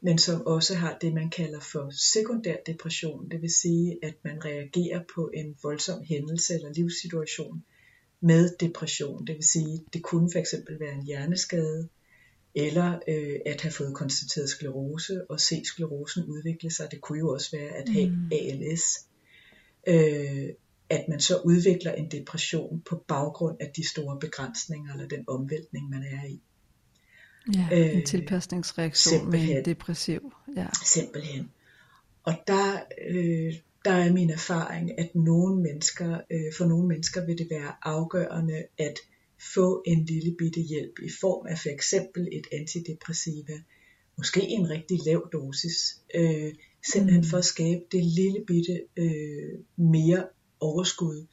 men som også har det, man kalder for sekundær depression. Det vil sige, at man reagerer på en voldsom hændelse eller livssituation med depression. Det vil sige, det kunne fx være en hjerneskade, eller øh, at have fået konstateret sklerose og se sklerosen udvikle sig. Det kunne jo også være at have mm. ALS. Øh, at man så udvikler en depression på baggrund af de store begrænsninger eller den omvæltning, man er i. Ja, øh, en tilpasningsreaktion simpelthen. med en depressiv. Ja. Simpelthen. Og der, øh, der er min erfaring, at nogle mennesker, øh, for nogle mennesker vil det være afgørende, at få en lille bitte hjælp i form af for eksempel et antidepressiva, måske en rigtig lav dosis, øh, Simpelthen for at skabe det lille bitte øh, mere overskud,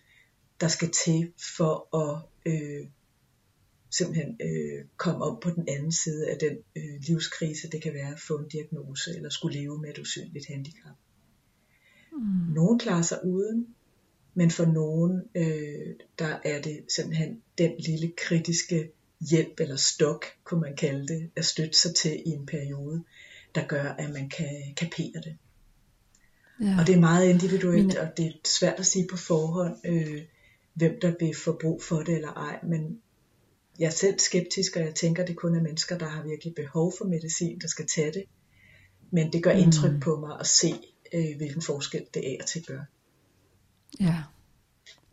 der skal til for at øh, simpelthen øh, komme op på den anden side af den øh, livskrise, det kan være at få en diagnose eller skulle leve med et usynligt handicap. Mm. Nogen klarer sig uden, men for nogen, øh, er det simpelthen den lille kritiske hjælp eller stok, kunne man kalde det, at støtte sig til i en periode, der gør, at man kan kapere det. Ja. Og det er meget individuelt, og det er svært at sige på forhånd, øh, hvem der vil få brug for det eller ej, men jeg er selv skeptisk, og jeg tænker, det kun er mennesker, der har virkelig behov for medicin, der skal tage det. Men det gør indtryk mm. på mig at se, øh, hvilken forskel det er til gør. Ja,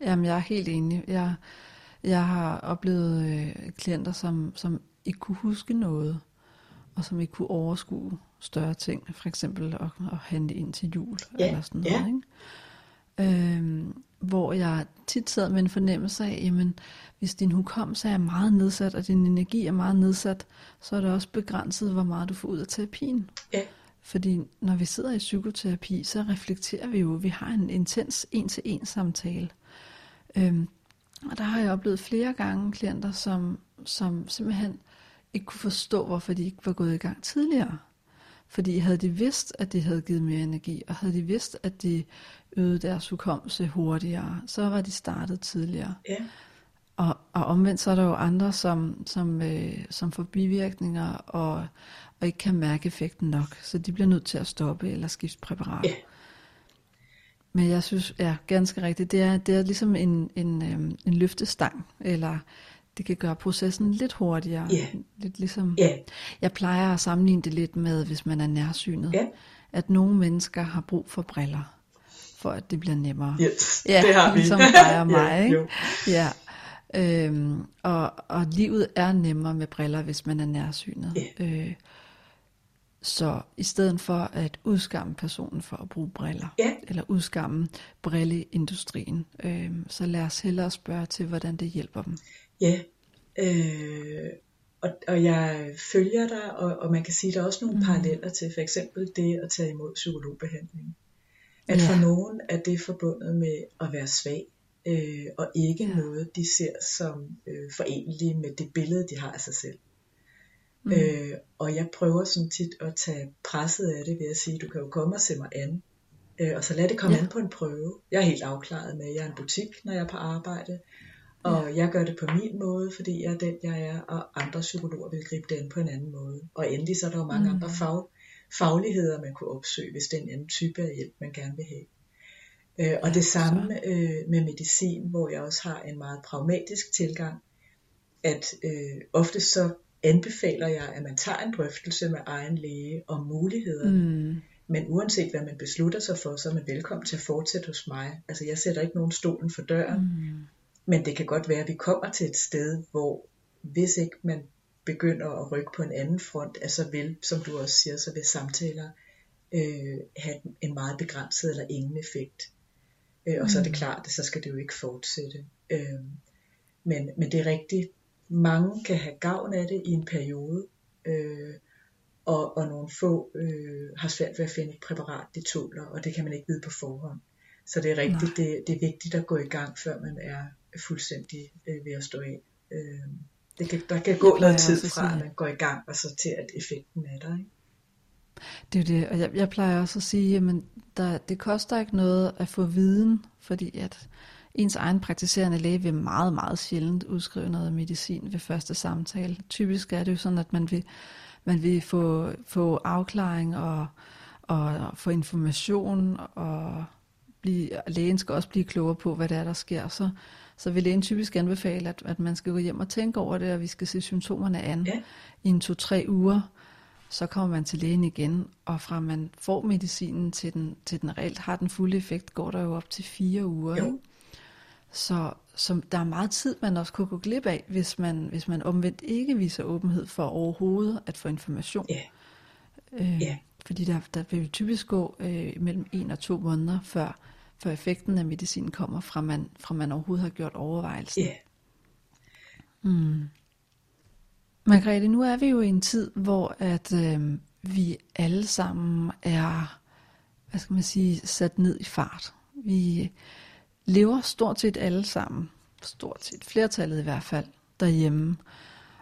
Jamen, jeg er helt enig. Jeg, jeg har oplevet øh, klienter, som, som ikke kunne huske noget, og som ikke kunne overskue større ting, for eksempel at, at handle ind til jul, ja, eller sådan noget. Ja. Ikke? Øhm, hvor jeg tit sad med en fornemmelse af, jamen, hvis din hukommelse er meget nedsat, og din energi er meget nedsat, så er det også begrænset, hvor meget du får ud af terapien. Ja. Fordi når vi sidder i psykoterapi, så reflekterer vi jo, vi har en intens en-til-en samtale. Øhm, og der har jeg oplevet flere gange klienter, som, som simpelthen ikke kunne forstå, hvorfor de ikke var gået i gang tidligere. Fordi havde de vidst, at de havde givet mere energi, og havde de vidst, at de øgede deres hukommelse hurtigere, så var de startet tidligere. Ja. Og, og omvendt så er der jo andre, som, som, øh, som får bivirkninger og, og ikke kan mærke effekten nok, så de bliver nødt til at stoppe eller skifte præparat. Ja. Men jeg synes, ja, ganske rigtigt, det er, det er ligesom en, en, øhm, en løftestang, eller det kan gøre processen lidt hurtigere. Yeah. Lidt ligesom, yeah. Jeg plejer at sammenligne det lidt med, hvis man er nærsynet. Yeah. At nogle mennesker har brug for briller, for at det bliver nemmere. Yes, ja, det har vi. Ligesom dig og mig. yeah, ikke? Ja. Øhm, og, og livet er nemmere med briller, hvis man er nærsynet. Yeah. Øh, så i stedet for at udskamme personen for at bruge briller, ja. eller udskamme brilleindustrien, øh, så lad os hellere spørge til, hvordan det hjælper dem. Ja, øh, og, og jeg følger dig, og, og man kan sige, at der er også nogle mm. paralleller til for eksempel det at tage imod psykologbehandling. At ja. for nogen er det forbundet med at være svag, øh, og ikke ja. noget, de ser som øh, forenlige med det billede, de har af sig selv. Mm. Øh, og jeg prøver sådan tit at tage presset af det ved at sige, du kan jo komme og se mig an. Øh, og så lad det komme ja. an på en prøve. Jeg er helt afklaret med, at jeg er en butik, når jeg er på arbejde. Og ja. jeg gør det på min måde, fordi jeg er den, jeg er, og andre psykologer vil gribe det an på en anden måde. Og endelig så er der jo mange mm. andre fag, fagligheder, man kunne opsøge, hvis det er en anden type af hjælp, man gerne vil have. Øh, og det samme øh, med medicin, hvor jeg også har en meget pragmatisk tilgang, at øh, ofte så anbefaler jeg, at man tager en drøftelse med egen læge om mulighederne. Mm. Men uanset hvad man beslutter sig for, så er man velkommen til at fortsætte hos mig. Altså jeg sætter ikke nogen stolen for døren. Mm. Men det kan godt være, at vi kommer til et sted, hvor hvis ikke man begynder at rykke på en anden front, at så vil, som du også siger, så vil samtaler øh, have en meget begrænset eller ingen effekt. Øh, og mm. så er det mm. klart, at så skal det jo ikke fortsætte. Øh, men, men det er rigtigt, mange kan have gavn af det i en periode, øh, og, og nogle få øh, har svært ved at finde et præparat, de tåler, og det kan man ikke vide på forhånd. Så det er rigtigt, det, det er vigtigt at gå i gang, før man er fuldstændig øh, ved at stå af. Øh, det kan, der kan gå noget tid fra, at man går i gang, og så til at effekten er der. Ikke? Det er det, og jeg, jeg plejer også at sige, at der, det koster ikke noget at få viden, fordi at ens egen praktiserende læge vil meget, meget sjældent udskrive noget medicin ved første samtale. Typisk er det jo sådan, at man vil, man vil få, få afklaring og, og få information, og blive, lægen skal også blive klogere på, hvad det er, der sker. Så, så vil lægen typisk anbefale, at, at man skal gå hjem og tænke over det, og vi skal se symptomerne an ja. i en to-tre uger. Så kommer man til lægen igen, og fra man får medicinen til den, til den reelt har den fulde effekt, går der jo op til fire uger. Jo. Så som der er meget tid, man også kunne gå glip af, hvis man, hvis man omvendt ikke viser åbenhed for overhovedet at få information. Ja. Øh, ja. Fordi der, der vil typisk gå øh, mellem en og to måneder, før, før effekten af medicinen kommer, fra man, fra man overhovedet har gjort overvejelsen. Ja. Mm. Margrethe, nu er vi jo i en tid, hvor at øh, vi alle sammen er hvad skal man sige, sat ned i fart. Vi lever stort set alle sammen, stort set flertallet i hvert fald, derhjemme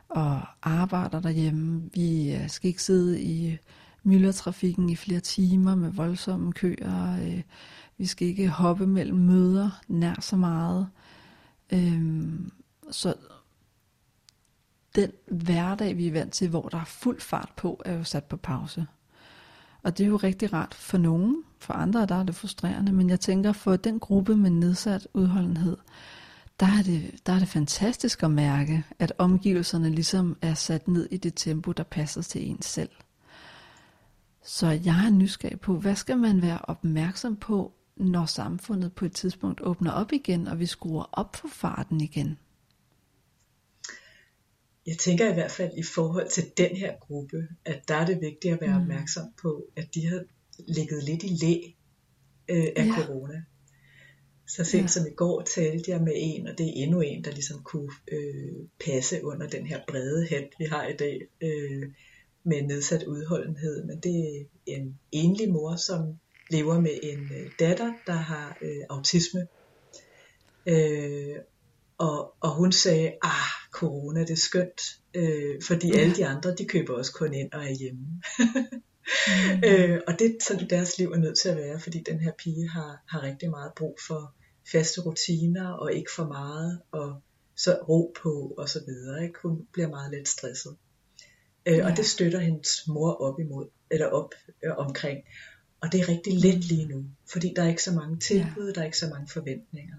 og arbejder derhjemme. Vi øh, skal ikke sidde i myldretrafikken i flere timer med voldsomme køer. Øh, vi skal ikke hoppe mellem møder nær så meget. Øh, så den hverdag, vi er vant til, hvor der er fuld fart på, er jo sat på pause. Og det er jo rigtig rart for nogen. For andre der er det frustrerende. Men jeg tænker, for den gruppe med nedsat udholdenhed, der er, det, der er det fantastisk at mærke, at omgivelserne ligesom er sat ned i det tempo, der passer til en selv. Så jeg er nysgerrig på, hvad skal man være opmærksom på, når samfundet på et tidspunkt åbner op igen, og vi skruer op for farten igen? Jeg tænker i hvert fald i forhold til den her gruppe, at der er det vigtigt at være mm. opmærksom på, at de har ligget lidt i læ øh, af ja. corona. Så sent ja. som i går talte jeg med en, og det er endnu en, der ligesom kunne øh, passe under den her brede hat, vi har i dag, øh, med nedsat udholdenhed. Men det er en enlig mor, som lever med en øh, datter, der har øh, autisme. Øh, og, og hun sagde, ah, corona, det er skønt, øh, fordi alle de andre, de køber også kun ind og er hjemme. mm. øh, og det er sådan, deres liv er nødt til at være, fordi den her pige har, har rigtig meget brug for faste rutiner, og ikke for meget, og så ro på, og så videre. Ikke? Hun bliver meget let stresset. Øh, ja. Og det støtter hendes mor op imod, eller op øh, omkring. Og det er rigtig let lige nu, fordi der er ikke så mange tilbud, ja. der er ikke så mange forventninger.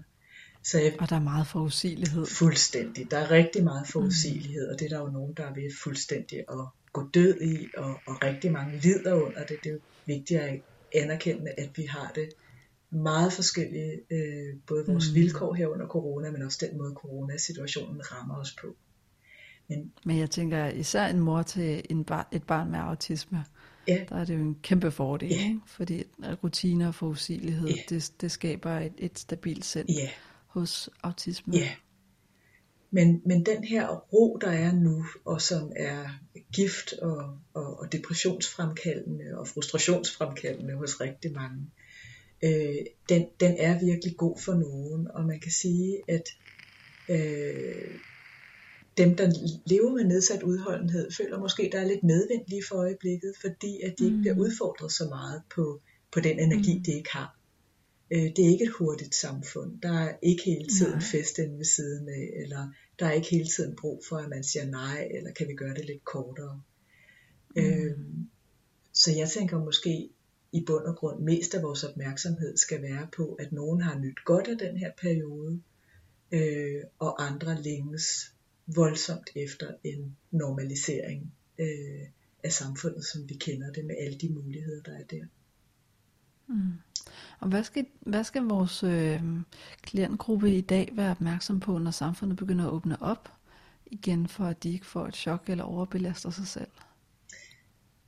Så jeg, og der er meget forudsigelighed. Fuldstændig. Der er rigtig meget forudsigelighed, mm. og det er der jo nogen, der er ved fuldstændig at gå død i, og, og rigtig mange lider under det. Det er jo vigtigt at anerkende, at vi har det meget forskellige, øh, både vores mm. vilkår her under corona, men også den måde coronasituationen rammer os på. Men, men jeg tænker især en mor til en bar, et barn med autisme, ja. der er det jo en kæmpe fordel, ja. ikke? fordi rutiner og forudsigelighed, ja. det, det skaber et, et stabilt sind ja. hos autisme. Ja. Men, men den her ro, der er nu, og som er gift og, og, og depressionsfremkaldende og frustrationsfremkaldende hos rigtig mange, øh, den, den er virkelig god for nogen. Og man kan sige, at øh, dem, der lever med nedsat udholdenhed, føler måske, der er lidt medvind lige for øjeblikket, fordi at de ikke bliver mm. udfordret så meget på, på den energi, mm. de ikke har. Øh, det er ikke et hurtigt samfund. Der er ikke hele tiden nej. fest inde ved siden af, eller der er ikke hele tiden brug for, at man siger nej, eller kan vi gøre det lidt kortere. Mm. Øh, så jeg tænker måske i bund og grund mest af vores opmærksomhed skal være på, at nogen har nyt godt af den her periode, øh, og andre længes voldsomt efter en normalisering øh, af samfundet, som vi kender det, med alle de muligheder, der er der. Mm. Og hvad skal, hvad skal vores øh, klientgruppe i dag være opmærksom på, når samfundet begynder at åbne op igen, for at de ikke får et chok eller overbelaster sig selv?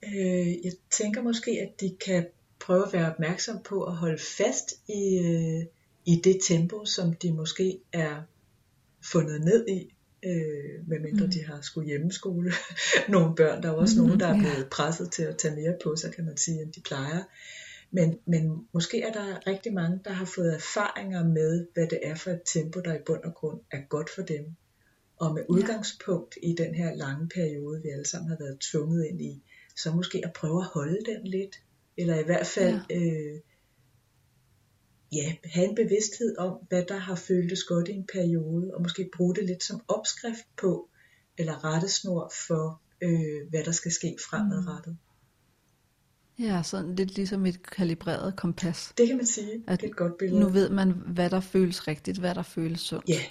Øh, jeg tænker måske, at de kan prøve at være opmærksom på at holde fast i, øh, i det tempo, som de måske er fundet ned i øh, medmindre mm. de har skulle hjemmeskole nogle børn. Der er også mm, nogen, der er blevet presset til at tage mere på sig, kan man sige, end de plejer. Men, men måske er der rigtig mange, der har fået erfaringer med, hvad det er for et tempo, der i bund og grund er godt for dem. Og med udgangspunkt i den her lange periode, vi alle sammen har været tvunget ind i, så måske at prøve at holde den lidt. Eller i hvert fald ja. øh, ja, have en bevidsthed om, hvad der har føltes godt i en periode, og måske bruge det lidt som opskrift på, eller rettesnor for, øh, hvad der skal ske fremadrettet. Ja, sådan lidt ligesom et kalibreret kompas. Det kan man sige. At det er et godt billede. Nu ved man, hvad der føles rigtigt, hvad der føles sundt. Ja.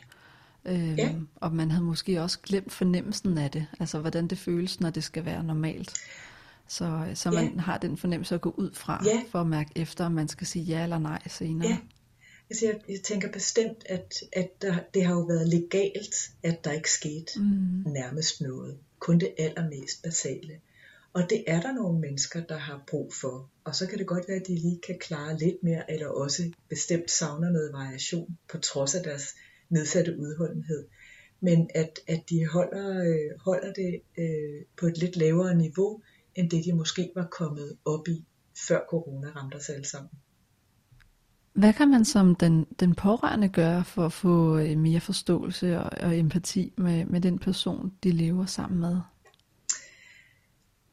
Øhm, ja. Og man havde måske også glemt fornemmelsen af det, altså hvordan det føles, når det skal være normalt. Så, så man ja. har den fornemmelse at gå ud fra, ja. for at mærke efter, om man skal sige ja eller nej senere. Ja. Altså jeg, jeg tænker bestemt, at, at der, det har jo været legalt, at der ikke skete mm. nærmest noget. Kun det allermest basale. Og det er der nogle mennesker, der har brug for. Og så kan det godt være, at de lige kan klare lidt mere, eller også bestemt savner noget variation, på trods af deres nedsatte udholdenhed. Men at, at de holder, øh, holder det øh, på et lidt lavere niveau, end det de måske var kommet op i før corona ramte os alle sammen. Hvad kan man som den, den pårørende gøre for at få øh, mere forståelse og, og empati med, med den person, de lever sammen med?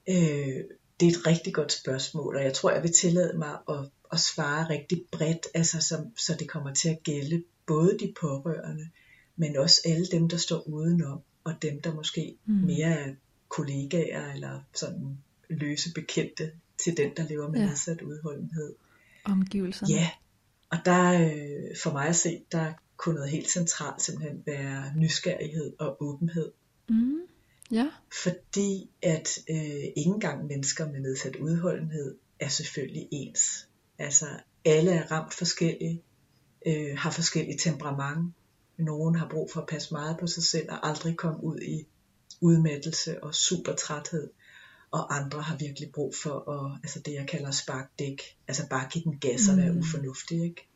Øh, det er et rigtig godt spørgsmål, og jeg tror, jeg vil tillade mig at, at svare rigtig bredt, altså som, så det kommer til at gælde både de pårørende, men også alle dem, der står udenom, og dem, der måske mm. mere er kollegaer eller sådan løse bekendte til den, der lever med ja. nedsat udholdenhed. Omgivelserne. Ja, og der øh, for mig at se, der kunne noget helt centralt simpelthen være nysgerrighed og åbenhed. Mm. Ja. Fordi at øh, ikke engang mennesker med nedsat udholdenhed er selvfølgelig ens. Altså alle er ramt forskellige, øh, har forskellige temperament. Nogen har brug for at passe meget på sig selv og aldrig komme ud i udmattelse og super træthed. Og andre har virkelig brug for at, altså det jeg kalder sparkdæk, altså bare give den gas og være mm. ufornuftig, ikke?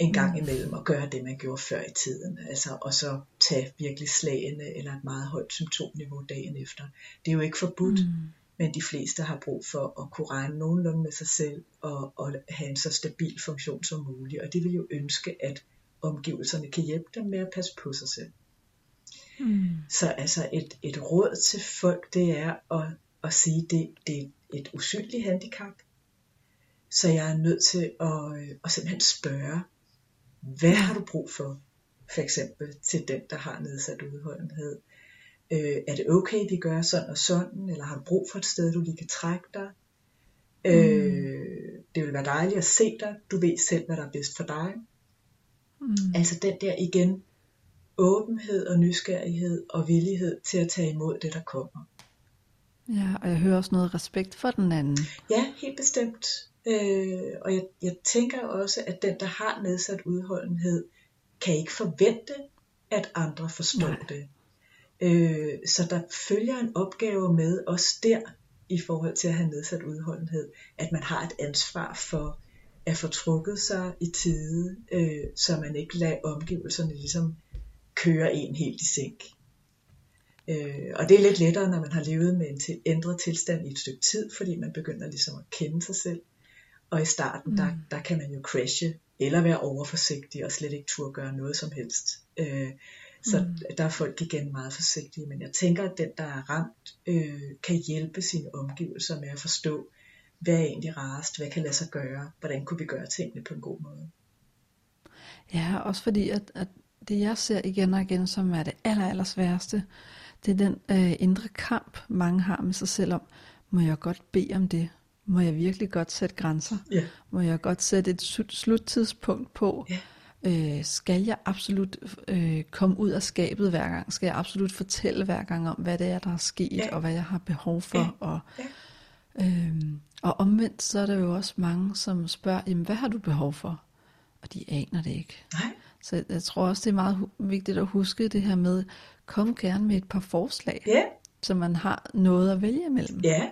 En gang imellem at gøre det, man gjorde før i tiden. Altså, og så tage virkelig slagene eller et meget højt symptomniveau dagen efter. Det er jo ikke forbudt, mm. men de fleste har brug for at kunne regne nogenlunde med sig selv og, og have en så stabil funktion som muligt. Og de vil jo ønske, at omgivelserne kan hjælpe dem med at passe på sig selv. Mm. Så altså et, et råd til folk, det er at, at sige, at det, det er et usynligt handicap. Så jeg er nødt til at, øh, at simpelthen spørge, hvad har du brug for? For eksempel til den, der har nedsat udholdenhed. Øh, er det okay, vi gør sådan og sådan? Eller har du brug for et sted, du lige kan trække dig? Mm. Øh, det vil være dejligt at se dig. Du ved selv, hvad der er bedst for dig. Mm. Altså den der igen, åbenhed og nysgerrighed og villighed til at tage imod det, der kommer. Ja, og jeg hører også noget respekt for den anden. Ja, helt bestemt. Øh, og jeg, jeg tænker også, at den, der har nedsat udholdenhed, kan ikke forvente, at andre forstår Nej. det. Øh, så der følger en opgave med også der, i forhold til at have nedsat udholdenhed, at man har et ansvar for at få trukket sig i tide, øh, så man ikke lader omgivelserne ligesom køre en helt i sink. Øh, og det er lidt lettere, når man har levet med en til, ændret tilstand i et stykke tid, fordi man begynder ligesom at kende sig selv. Og i starten, mm. der, der kan man jo crashe, eller være overforsigtig, og slet ikke turde gøre noget som helst. Øh, så mm. der er folk igen meget forsigtige, men jeg tænker, at den, der er ramt, øh, kan hjælpe sine omgivelser med at forstå, hvad er egentlig rarest, hvad kan lade sig gøre, hvordan kunne vi gøre tingene på en god måde. Ja, også fordi, at, at det jeg ser igen og igen, som er det aller, aller sværeste, det er den øh, indre kamp, mange har med sig selv om, må jeg godt bede om det? Må jeg virkelig godt sætte grænser? Ja. Må jeg godt sætte et sluttidspunkt på? Ja. Øh, skal jeg absolut øh, komme ud af skabet hver gang? Skal jeg absolut fortælle hver gang om, hvad det er, der er sket, ja. og hvad jeg har behov for? Ja. Og, ja. øh, og omvendt, så er der jo også mange, som spørger, jamen, hvad har du behov for? Og de aner det ikke. Nej. Så jeg tror også, det er meget vigtigt at huske det her med, kom gerne med et par forslag, ja. så man har noget at vælge imellem. Ja.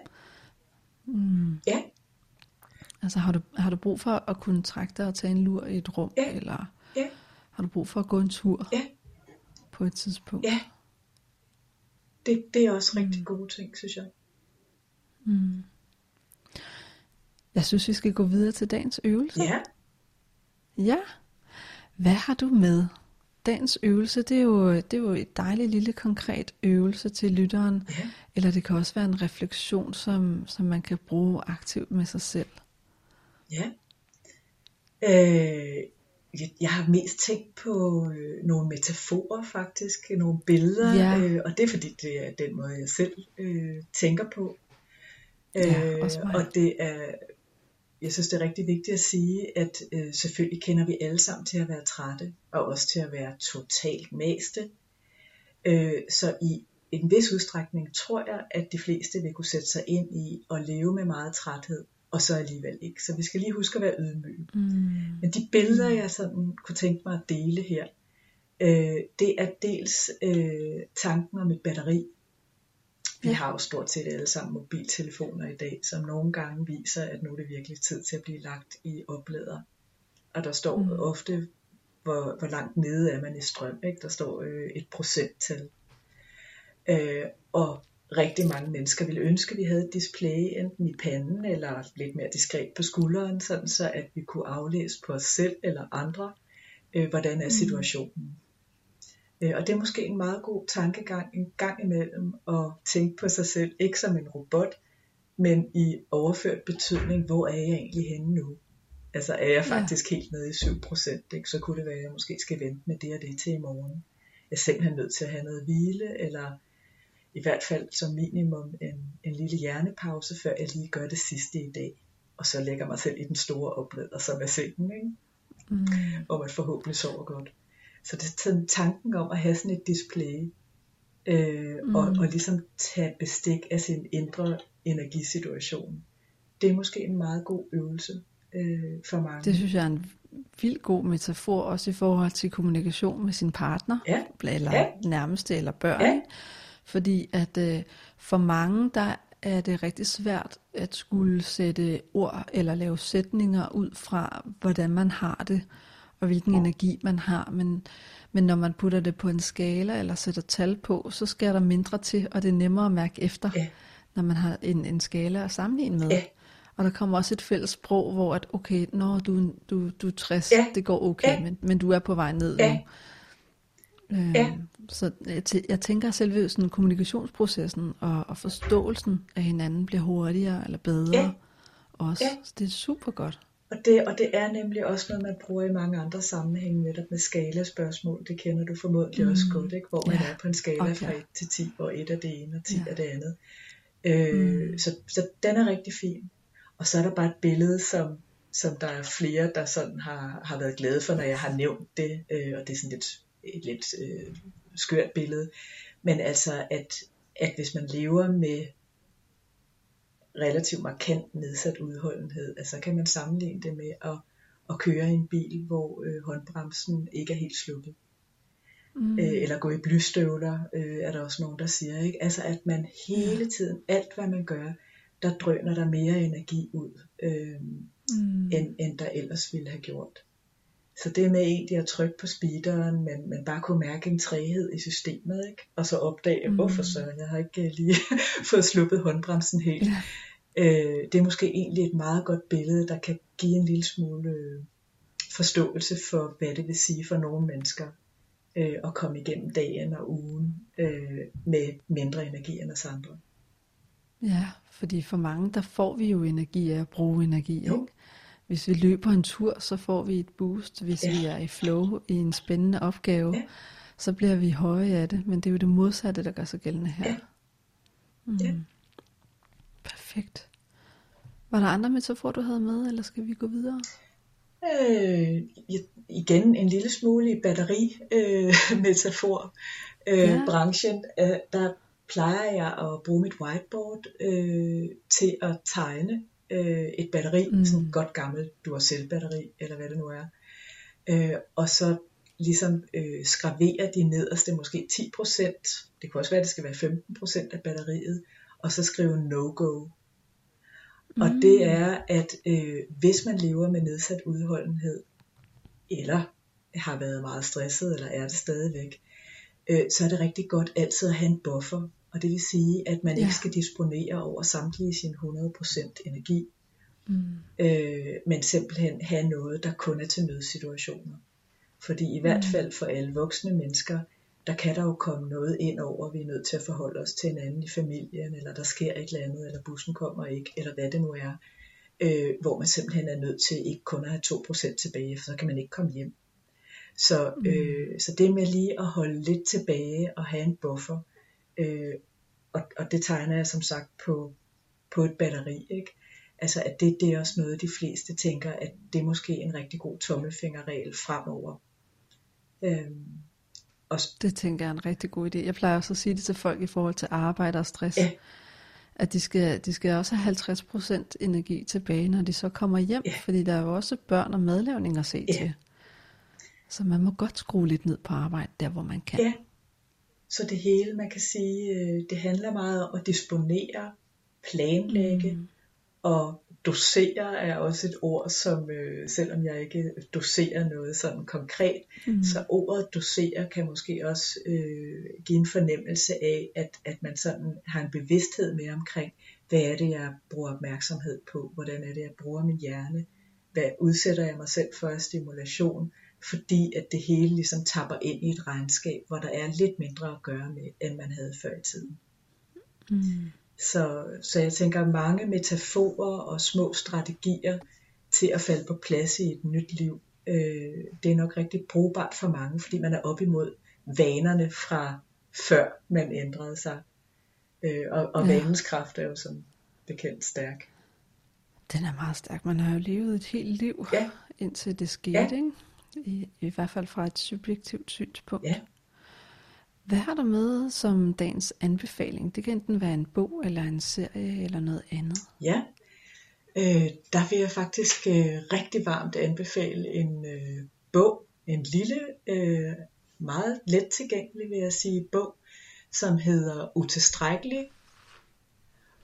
Mm. Ja. Altså har du, har du brug for at kunne trække dig og tage en lur i et rum, ja. eller ja. har du brug for at gå en tur ja. på et tidspunkt? Ja. Det, det er også rigtig mm. gode ting, synes jeg. Mm. Jeg synes, vi skal gå videre til dagens øvelse. Ja. Ja. Hvad har du med? Dagens øvelse, det er jo, det er jo et dejligt lille konkret øvelse til lytteren. Ja. Eller det kan også være en refleksion, som, som man kan bruge aktivt med sig selv. Ja. Øh, jeg, jeg har mest tænkt på øh, nogle metaforer faktisk, nogle billeder, Ja. øh, og det er fordi, det er den måde, jeg selv øh, tænker på. Ja, Øh, også mig. og det er, jeg synes, det er rigtig vigtigt at sige, at øh, selvfølgelig kender vi alle sammen til at være trætte, og også til at være totalt mæste. Øh, så i en vis udstrækning tror jeg, at de fleste vil kunne sætte sig ind i at leve med meget træthed, og så alligevel ikke. Så vi skal lige huske at være ydmyge. Mm. Men de billeder, jeg sådan kunne tænke mig at dele her, øh, det er dels øh, tanken om et batteri. Vi har jo stort set alle sammen mobiltelefoner i dag, som nogle gange viser, at nu er det virkelig tid til at blive lagt i oplader. Og der står Mm. mm. ofte, hvor, hvor langt nede er man i strøm. Ikke? Der står øh, et procenttal. Øh, og rigtig mange mennesker ville ønske, at vi havde et display enten i panden eller lidt mere diskret på skulderen, sådan så at vi kunne aflæse på os selv eller andre, øh, hvordan er situationen. Mm. Og det er måske en meget god tankegang en gang imellem at tænke på sig selv, ikke som en robot, men i overført betydning, hvor er jeg egentlig henne nu? Altså er jeg faktisk ja. helt nede i 7%, ikke? så kunne det være, at jeg måske skal vente med det og det til i morgen. Jeg er simpelthen nødt til at have noget hvile, eller i hvert fald som minimum en, en lille hjernepause, før jeg lige gør det sidste i dag. Og så lægger mig selv i den store oplader, som er sengen, ikke? Mm. hvor man forhåbentlig sover godt. Så det er sådan tanken om at have sådan et display, øh, mm. og, og ligesom tage bestik af sin indre energisituation. Det er måske en meget god øvelse øh, for mange. Det synes jeg er en vildt god metafor, også i forhold til kommunikation med sin partner, ja. eller ja. nærmeste, eller børn. Ja. Fordi at øh, for mange, der er det rigtig svært at skulle sætte ord eller lave sætninger ud fra, hvordan man har det, og hvilken ja. energi man har. Men, men når man putter det på en skala eller sætter tal på, så skal der mindre til, og det er nemmere at mærke efter, ja. når man har en, en skala at sammenligne med. Ja. Og der kommer også et fælles sprog, hvor at, okay, når du, du, du er 60, ja. det går okay, ja. men, men du er på vej ned ja. nu. Øh, ja. Så jeg, jeg tænker at selve sådan kommunikationsprocessen og, og forståelsen af hinanden bliver hurtigere eller bedre ja. også. Ja. Så det er super godt. Og det, og det er nemlig også noget, man bruger i mange andre sammenhænge, netop med skala-spørgsmål. Det kender du formodentlig mm. også godt, ikke? hvor man ja. er på en skala okay. fra 1 til 10, hvor 1 er det ene og 10 ja. er det andet. Øh, mm. så, så den er rigtig fin. Og så er der bare et billede, som, som der er flere, der sådan har, har været glade for, når jeg har nævnt det, øh, og det er sådan lidt, et lidt øh, skørt billede. Men altså, at, at hvis man lever med relativt markant nedsat udholdenhed, altså kan man sammenligne det med at, at køre i en bil, hvor øh, håndbremsen ikke er helt sluppet. Mm. Øh, eller gå i blystøvler, øh, er der også nogen, der siger. Ikke? Altså at man hele tiden, alt hvad man gør, der drøner der mere energi ud, øh, mm. end, end der ellers ville have gjort. Så det med egentlig at trykke på speederen, men, men bare kunne mærke en træhed i systemet, ikke? og så opdage, mm. hvorfor så, jeg har ikke lige fået sluppet håndbremsen helt. Ja. Øh, det er måske egentlig et meget godt billede, der kan give en lille smule øh, forståelse for, hvad det vil sige for nogle mennesker øh, at komme igennem dagen og ugen øh, med mindre energi end os andre. Ja, fordi for mange, der får vi jo energi af at bruge energi. Ikke? Hvis vi løber en tur, så får vi et boost. Hvis ja. vi er i flow i en spændende opgave, ja. så bliver vi høje af det. Men det er jo det modsatte, der gør sig gældende her. Ja. Mm. ja. Perfekt. Var der andre metaforer, du havde med, eller skal vi gå videre? Øh, igen en lille smule i batteri-metafor. Øh, øh, ja. Branchen, øh, der plejer jeg at bruge mit whiteboard øh, til at tegne øh, et batteri, mm. sådan et godt gammelt Duracell-batteri, eller hvad det nu er. Øh, og så ligesom øh, skravere de nederste måske 10%, det kan også være, at det skal være 15% af batteriet, og så skrive no-go. Mm. Og det er, at øh, hvis man lever med nedsat udholdenhed, eller har været meget stresset, eller er det stadigvæk, øh, så er det rigtig godt altid at have en buffer. Og det vil sige, at man ja. ikke skal disponere over samtlige sin 100% energi, mm. øh, men simpelthen have noget, der kun er til nødsituationer. Fordi i hvert mm. fald for alle voksne mennesker, der kan der jo komme noget ind over, vi er nødt til at forholde os til hinanden i familien, eller der sker et eller andet, eller bussen kommer ikke, eller hvad det nu er, øh, hvor man simpelthen er nødt til ikke kun at have 2% tilbage, for så kan man ikke komme hjem. Så, mm. øh, så det med lige at holde lidt tilbage og have en buffer, øh, og, og det tegner jeg som sagt på, på et batteri, ikke? Altså at det, det er også noget, de fleste tænker, at det er måske en rigtig god tommelfingerregel fremover. Øhm, og... Det tænker jeg er en rigtig god idé. Jeg plejer også at sige det til folk i forhold til arbejde og stress. Ja. At de skal, de skal også have 50% energi tilbage, når de så kommer hjem. Ja. Fordi der er jo også børn og madlavning at se ja. til. Så man må godt skrue lidt ned på arbejde, der hvor man kan. Ja. Så det hele, man kan sige, øh, det handler meget om at disponere, planlægge mm. og dosere er også et ord, som øh, selvom jeg ikke doserer noget sådan konkret, mm. så ordet dosere kan måske også øh, give en fornemmelse af, at, at man sådan har en bevidsthed med omkring, hvad er det, jeg bruger opmærksomhed på, hvordan er det, jeg bruger min hjerne, hvad udsætter jeg mig selv for af stimulation, fordi at det hele ligesom tapper ind i et regnskab, hvor der er lidt mindre at gøre med, end man havde før i tiden. Mm. Så, så jeg tænker mange metaforer og små strategier til at falde på plads i et nyt liv. Øh, det er nok rigtig brugbart for mange, fordi man er op imod vanerne fra før man ændrede sig. Øh, og og ja. vanens kraft er jo som bekendt stærk. Den er meget stærk. Man har jo levet et helt liv, ja. indtil det skete, ja. ikke? I, I hvert fald fra et subjektivt synspunkt. Ja. Hvad har du med som dagens anbefaling? Det kan enten være en bog, eller en serie, eller noget andet. Ja, øh, der vil jeg faktisk øh, rigtig varmt anbefale en øh, bog. En lille, øh, meget let tilgængelig, vil jeg sige, bog, som hedder Utilstrækkelig.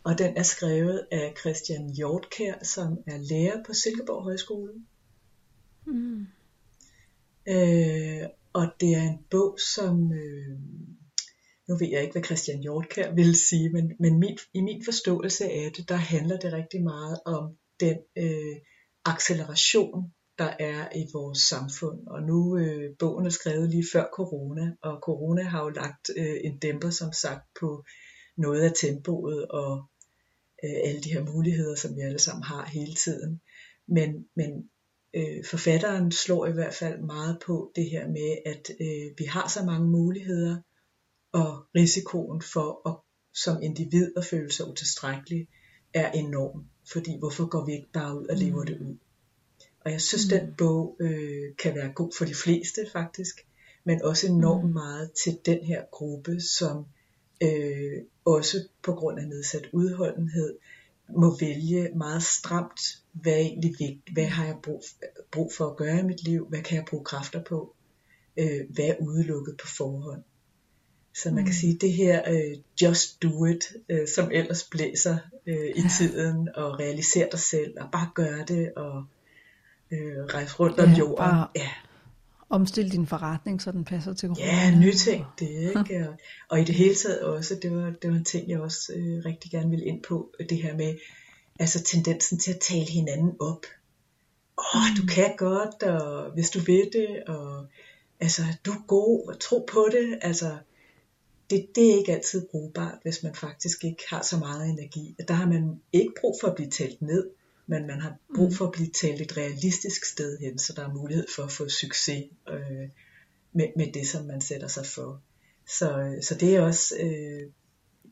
Og den er skrevet af Christian Hjortkær, som er lærer på Silkeborg Højskole. Mm. Øh, og det er en bog, som, øh, nu ved jeg ikke, hvad Christian Hjortkær vil sige, men, men min, i min forståelse af det, der handler det rigtig meget om den øh, acceleration, der er i vores samfund. Og nu øh, bogen er skrevet lige før corona, og corona har jo lagt øh, en dæmper, som sagt, på noget af tempoet og øh, alle de her muligheder, som vi alle sammen har hele tiden. Men, men øh, forfatteren slår i hvert fald meget på det her med, at øh, vi har så mange muligheder, og risikoen for at som individ at føle sig utilstrækkelig er enorm. Fordi hvorfor går vi ikke bare ud og lever mm. det ud? Og jeg synes, mm. den bog øh, kan være god for de fleste faktisk, men også enormt mm. meget til den her gruppe, som øh, også på grund af nedsat udholdenhed må vælge meget stramt, hvad er egentlig vigtigt, hvad har jeg brug, brug for at gøre i mit liv, hvad kan jeg bruge kræfter på, øh, hvad er udelukket på forhånd. Så man mm. kan sige, det her uh, just do it, uh, som ellers blæser uh, i ja. tiden, og realisere dig selv, og bare gøre det, og uh, rejse rundt ja, om jorden. Bare, ja omstille din forretning, så den passer til corona. Ja, nytænk det, ikke? Og, og i det hele taget også, det var, det var en ting, jeg også øh, rigtig gerne ville ind på, det her med, altså tendensen til at tale hinanden op. Åh, oh, du mm. kan godt, og hvis du vil det, og altså, du er god, og tro på det, altså, det, det er ikke altid brugbart, hvis man faktisk ikke har så meget energi. Der har man ikke brug for at blive talt ned, men man har brug mm. for at blive talt et realistisk sted hen, så der er mulighed for at få succes øh, med, med det, som man sætter sig for. Så, så det er også, øh,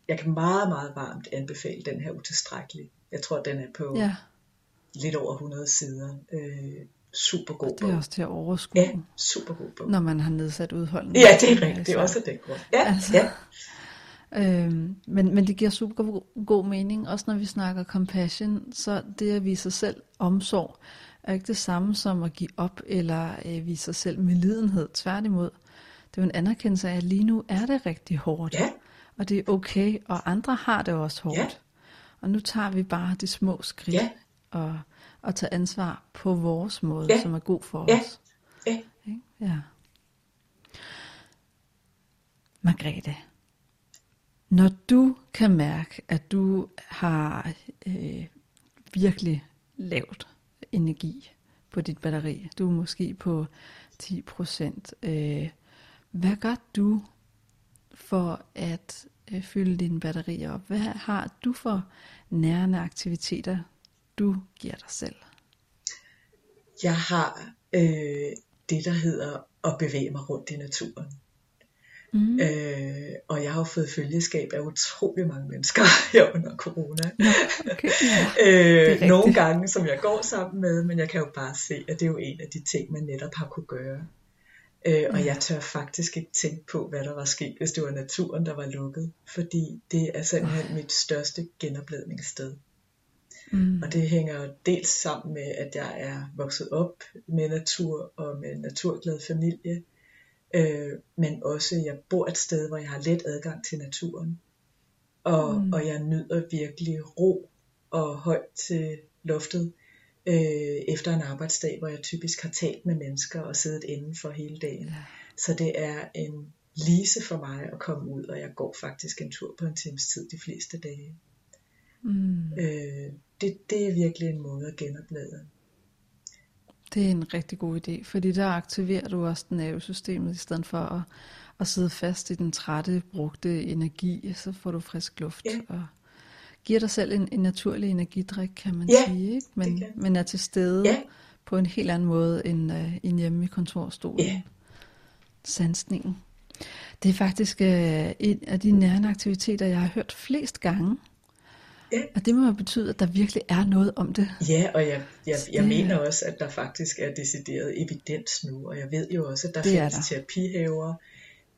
jeg kan meget, meget varmt anbefale den her utilstrækkelige. Jeg tror, den er på ja. lidt over 100 sider. Øh, super god bog. Det er også til at overskue. Ja, super god bog. Når man har nedsat udholdenhed. Ja, det er rigtigt. Det er også den grund. Ja, altså. ja. Øhm, men, men det giver super god, god mening, også når vi snakker compassion, så det at vise sig selv omsorg, er ikke det samme som at give op, eller øh, vise sig selv med lidenhed, tværtimod. Det er jo en anerkendelse af, at lige nu er det rigtig hårdt, ja. og det er okay, og andre har det også hårdt. Ja. Og nu tager vi bare de små skridt, ja. og, og tager ansvar på vores måde, ja. som er god for ja. os. Ja. ja. Margrethe, når du kan mærke, at du har øh, virkelig lavt energi på dit batteri, du er måske på 10%, øh, hvad gør du for at øh, fylde dine batterier op? Hvad har du for nærende aktiviteter, du giver dig selv? Jeg har øh, det, der hedder at bevæge mig rundt i naturen. Mm. Øh, og jeg har fået følgeskab af utrolig mange mennesker her under corona. Okay, ja. øh, nogle gange, som jeg går sammen med, men jeg kan jo bare se, at det er jo en af de ting, man netop har kunne gøre. Øh, og ja. jeg tør faktisk ikke tænke på, hvad der var sket, hvis det var naturen, der var lukket. Fordi det er simpelthen mit største genopladningssted. Mm. Og det hænger dels sammen med, at jeg er vokset op med natur og med en naturglad familie. Øh, men også, jeg bor et sted, hvor jeg har let adgang til naturen. Og, mm. og jeg nyder virkelig ro og højt til loftet øh, efter en arbejdsdag, hvor jeg typisk har talt med mennesker og siddet inden for hele dagen. Ja. Så det er en lise for mig at komme ud, og jeg går faktisk en tur på en times tid de fleste dage. Mm. Øh, det, det er virkelig en måde at genoplade. Det er en rigtig god idé, fordi der aktiverer du også nervesystemet, i stedet for at, at sidde fast i den trætte, brugte energi, så får du frisk luft. Ja. Og giver dig selv en, en naturlig energidrik, kan man ja, sige, ikke? Men, men er til stede ja. på en helt anden måde end, uh, end hjemme i kontorstolen. Ja. Sansningen. Det er faktisk uh, en af de nærende aktiviteter, jeg har hørt flest gange. Ja. Og det må betyde, at der virkelig er noget om det. Ja, og jeg, jeg, jeg mener også, at der faktisk er decideret evidens nu, og jeg ved jo også, at der det findes der. terapihaver,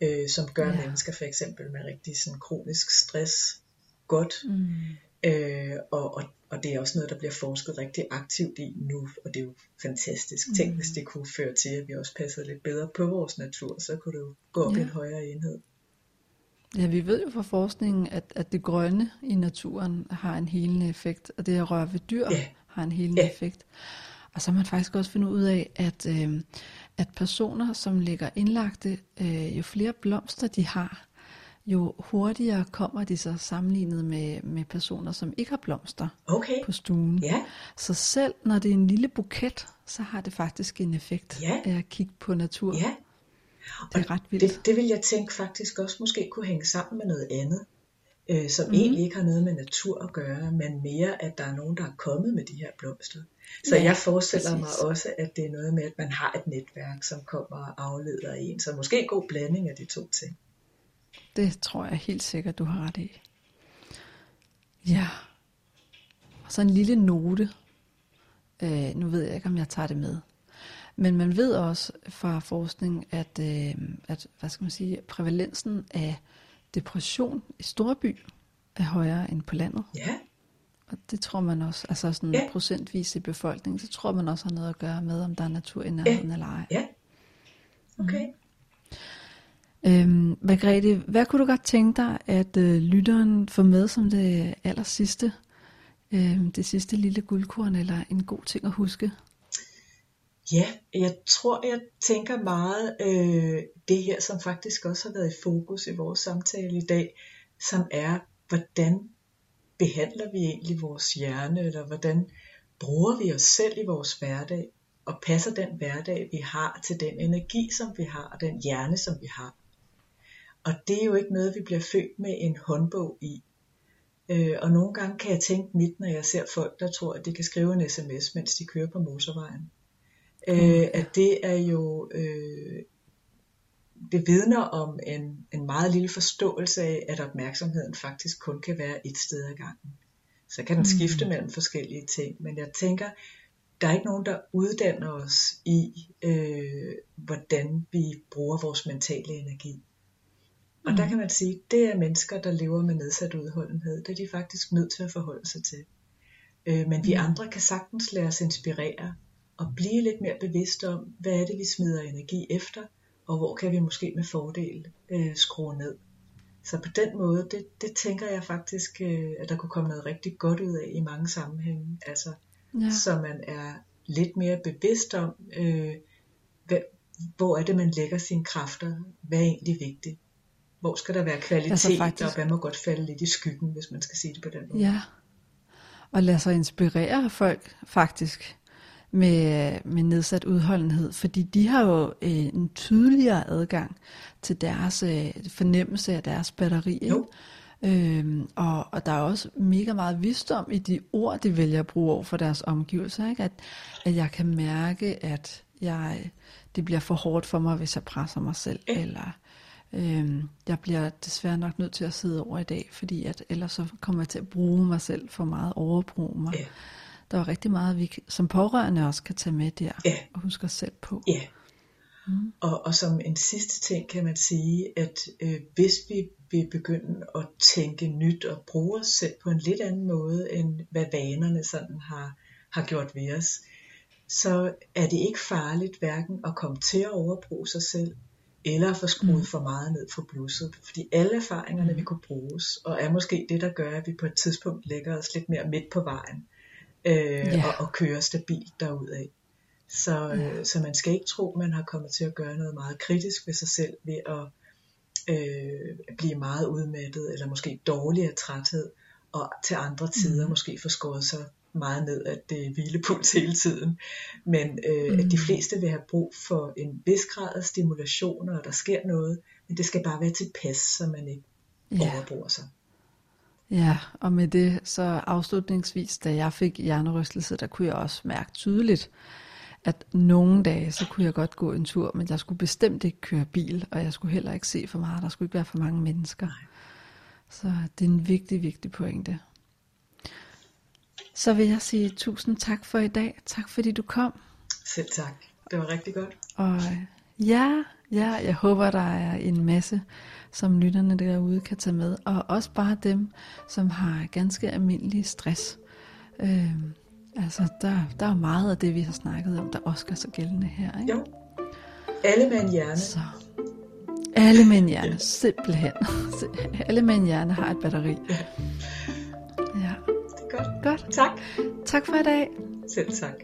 øh, som gør ja. mennesker for eksempel med rigtig sådan kronisk stress godt. Mm. Øh, og, og, og det er også noget, der bliver forsket rigtig aktivt i nu, og det er jo fantastisk. Mm. Tænk, hvis det kunne føre til, at vi også passede lidt bedre på vores natur, så kunne det jo gå op ja. i en højere enhed. Ja, vi ved jo fra forskningen, at, at det grønne i naturen har en helende effekt, og det at røre ved dyr ja. har en helende ja. effekt. Og så har man faktisk også fundet ud af, at, øh, at personer, som ligger indlagte, øh, jo flere blomster de har, jo hurtigere kommer de så sammenlignet med, med personer, som ikke har blomster okay. på stuen. Ja. Så selv når det er en lille buket, så har det faktisk en effekt ja. af at kigge på natur. Ja. Det er ret vildt. Det, det vil jeg tænke faktisk også måske kunne hænge sammen med noget andet, øh, som mm. egentlig ikke har noget med natur at gøre, men mere at der er nogen, der er kommet med de her blomster. Så ja, jeg forestiller præcis. mig også, at det er noget med, at man har et netværk, som kommer og afleder en. Så måske en god blanding af de to ting. Det tror jeg helt sikkert, du har ret i. Ja. Og så en lille note. Øh, nu ved jeg ikke, om jeg tager det med. Men man ved også fra forskning, at, øh, at hvad skal man sige, prævalensen af depression i storby er højere end på landet. Ja. Og det tror man også, altså sådan ja. procentvis i befolkningen, så tror man også har noget at gøre med, om der er natur i nærheden ja. eller ej. Ja, okay. Mm. Øhm, Margrethe, hvad kunne du godt tænke dig, at øh, lytteren får med som det aller sidste, øh, det sidste lille guldkorn, eller en god ting at huske? Ja, jeg tror, jeg tænker meget øh, det her, som faktisk også har været i fokus i vores samtale i dag, som er, hvordan behandler vi egentlig vores hjerne, eller hvordan bruger vi os selv i vores hverdag, og passer den hverdag, vi har, til den energi, som vi har, og den hjerne, som vi har. Og det er jo ikke noget, vi bliver født med en håndbog i. Øh, og nogle gange kan jeg tænke mit, når jeg ser folk, der tror, at de kan skrive en sms, mens de kører på motorvejen. Øh, at det er jo, øh, det vidner om en, en meget lille forståelse af, at opmærksomheden faktisk kun kan være et sted ad gangen. Så kan den mm. skifte mellem forskellige ting, men jeg tænker, der er ikke nogen, der uddanner os i, øh, hvordan vi bruger vores mentale energi. Og mm. der kan man sige, det er mennesker, der lever med nedsat udholdenhed. Det er de faktisk nødt til at forholde sig til. Øh, men vi mm. andre kan sagtens lade os inspirere og blive lidt mere bevidste om, hvad er det, vi smider energi efter, og hvor kan vi måske med fordel øh, skrue ned. Så på den måde, det, det tænker jeg faktisk, øh, at der kunne komme noget rigtig godt ud af i mange sammenhænge. Altså, ja. så man er lidt mere bevidst om, øh, hvad, hvor er det, man lægger sine kræfter, hvad er egentlig vigtigt. Hvor skal der være kvalitet, altså faktisk... og hvad må godt falde lidt i skyggen, hvis man skal sige det på den måde. Ja, og lade sig inspirere folk faktisk med, med nedsat udholdenhed, fordi de har jo øh, en tydeligere adgang til deres øh, fornemmelse af deres batteri. Jo. Øhm, og, og der er også mega meget visdom i de ord, de vælger at bruge over for deres omgivelser. Ikke? At, at jeg kan mærke, at jeg, det bliver for hårdt for mig, hvis jeg presser mig selv. Ja. Eller øhm, jeg bliver desværre nok nødt til at sidde over i dag, fordi at ellers så kommer jeg til at bruge mig selv for meget, overbruge mig. Ja der er rigtig meget, vi som pårørende også kan tage med der, ja. og huske os selv på. Ja, mm. og, og som en sidste ting kan man sige, at øh, hvis vi vil begynde at tænke nyt og bruge os selv på en lidt anden måde, end hvad vanerne sådan har, har gjort ved os, så er det ikke farligt hverken at komme til at overbruge sig selv, eller at få skruet mm. for meget ned for blusset. Fordi alle erfaringerne mm. vil kunne bruges, og er måske det, der gør, at vi på et tidspunkt lægger os lidt mere midt på vejen øh, Ja. og, og køre stabilt derudad. Så, øh, så man skal ikke tro, man har kommet til at gøre noget meget kritisk ved sig selv ved at øh, blive meget udmattet, eller måske dårlig af træthed, og til andre tider Mm. måske få skåret så meget ned, at det er hvilepuls hele tiden. Men øh, Mm. at de fleste vil have brug for en vis grad af stimulation, og der sker noget, men det skal bare være tilpas, så man ikke Ja. overbruger sig. Ja, og med det så afslutningsvis, da jeg fik hjernerystelse, der kunne jeg også mærke tydeligt, at nogle dage, så kunne jeg godt gå en tur, men jeg skulle bestemt ikke køre bil, og jeg skulle heller ikke se for meget, der skulle ikke være for mange mennesker. Så det er en vigtig, vigtig pointe. Så vil jeg sige tusind tak for i dag. Tak fordi du kom. Selv tak. Det var rigtig godt. Og ja, ja, jeg håber, der er en masse, som lytterne derude kan tage med. Og også bare dem, som har ganske almindelig stress. Øhm, altså, der, der er meget af det, vi har snakket om, der også gør sig gældende her. Ikke? Jo. Alle med en hjerne. Så alle med en hjerne, simpelthen. alle med en hjerne har et batteri. Ja. Ja, Det er godt. godt. Tak. Tak for i dag. Selv tak.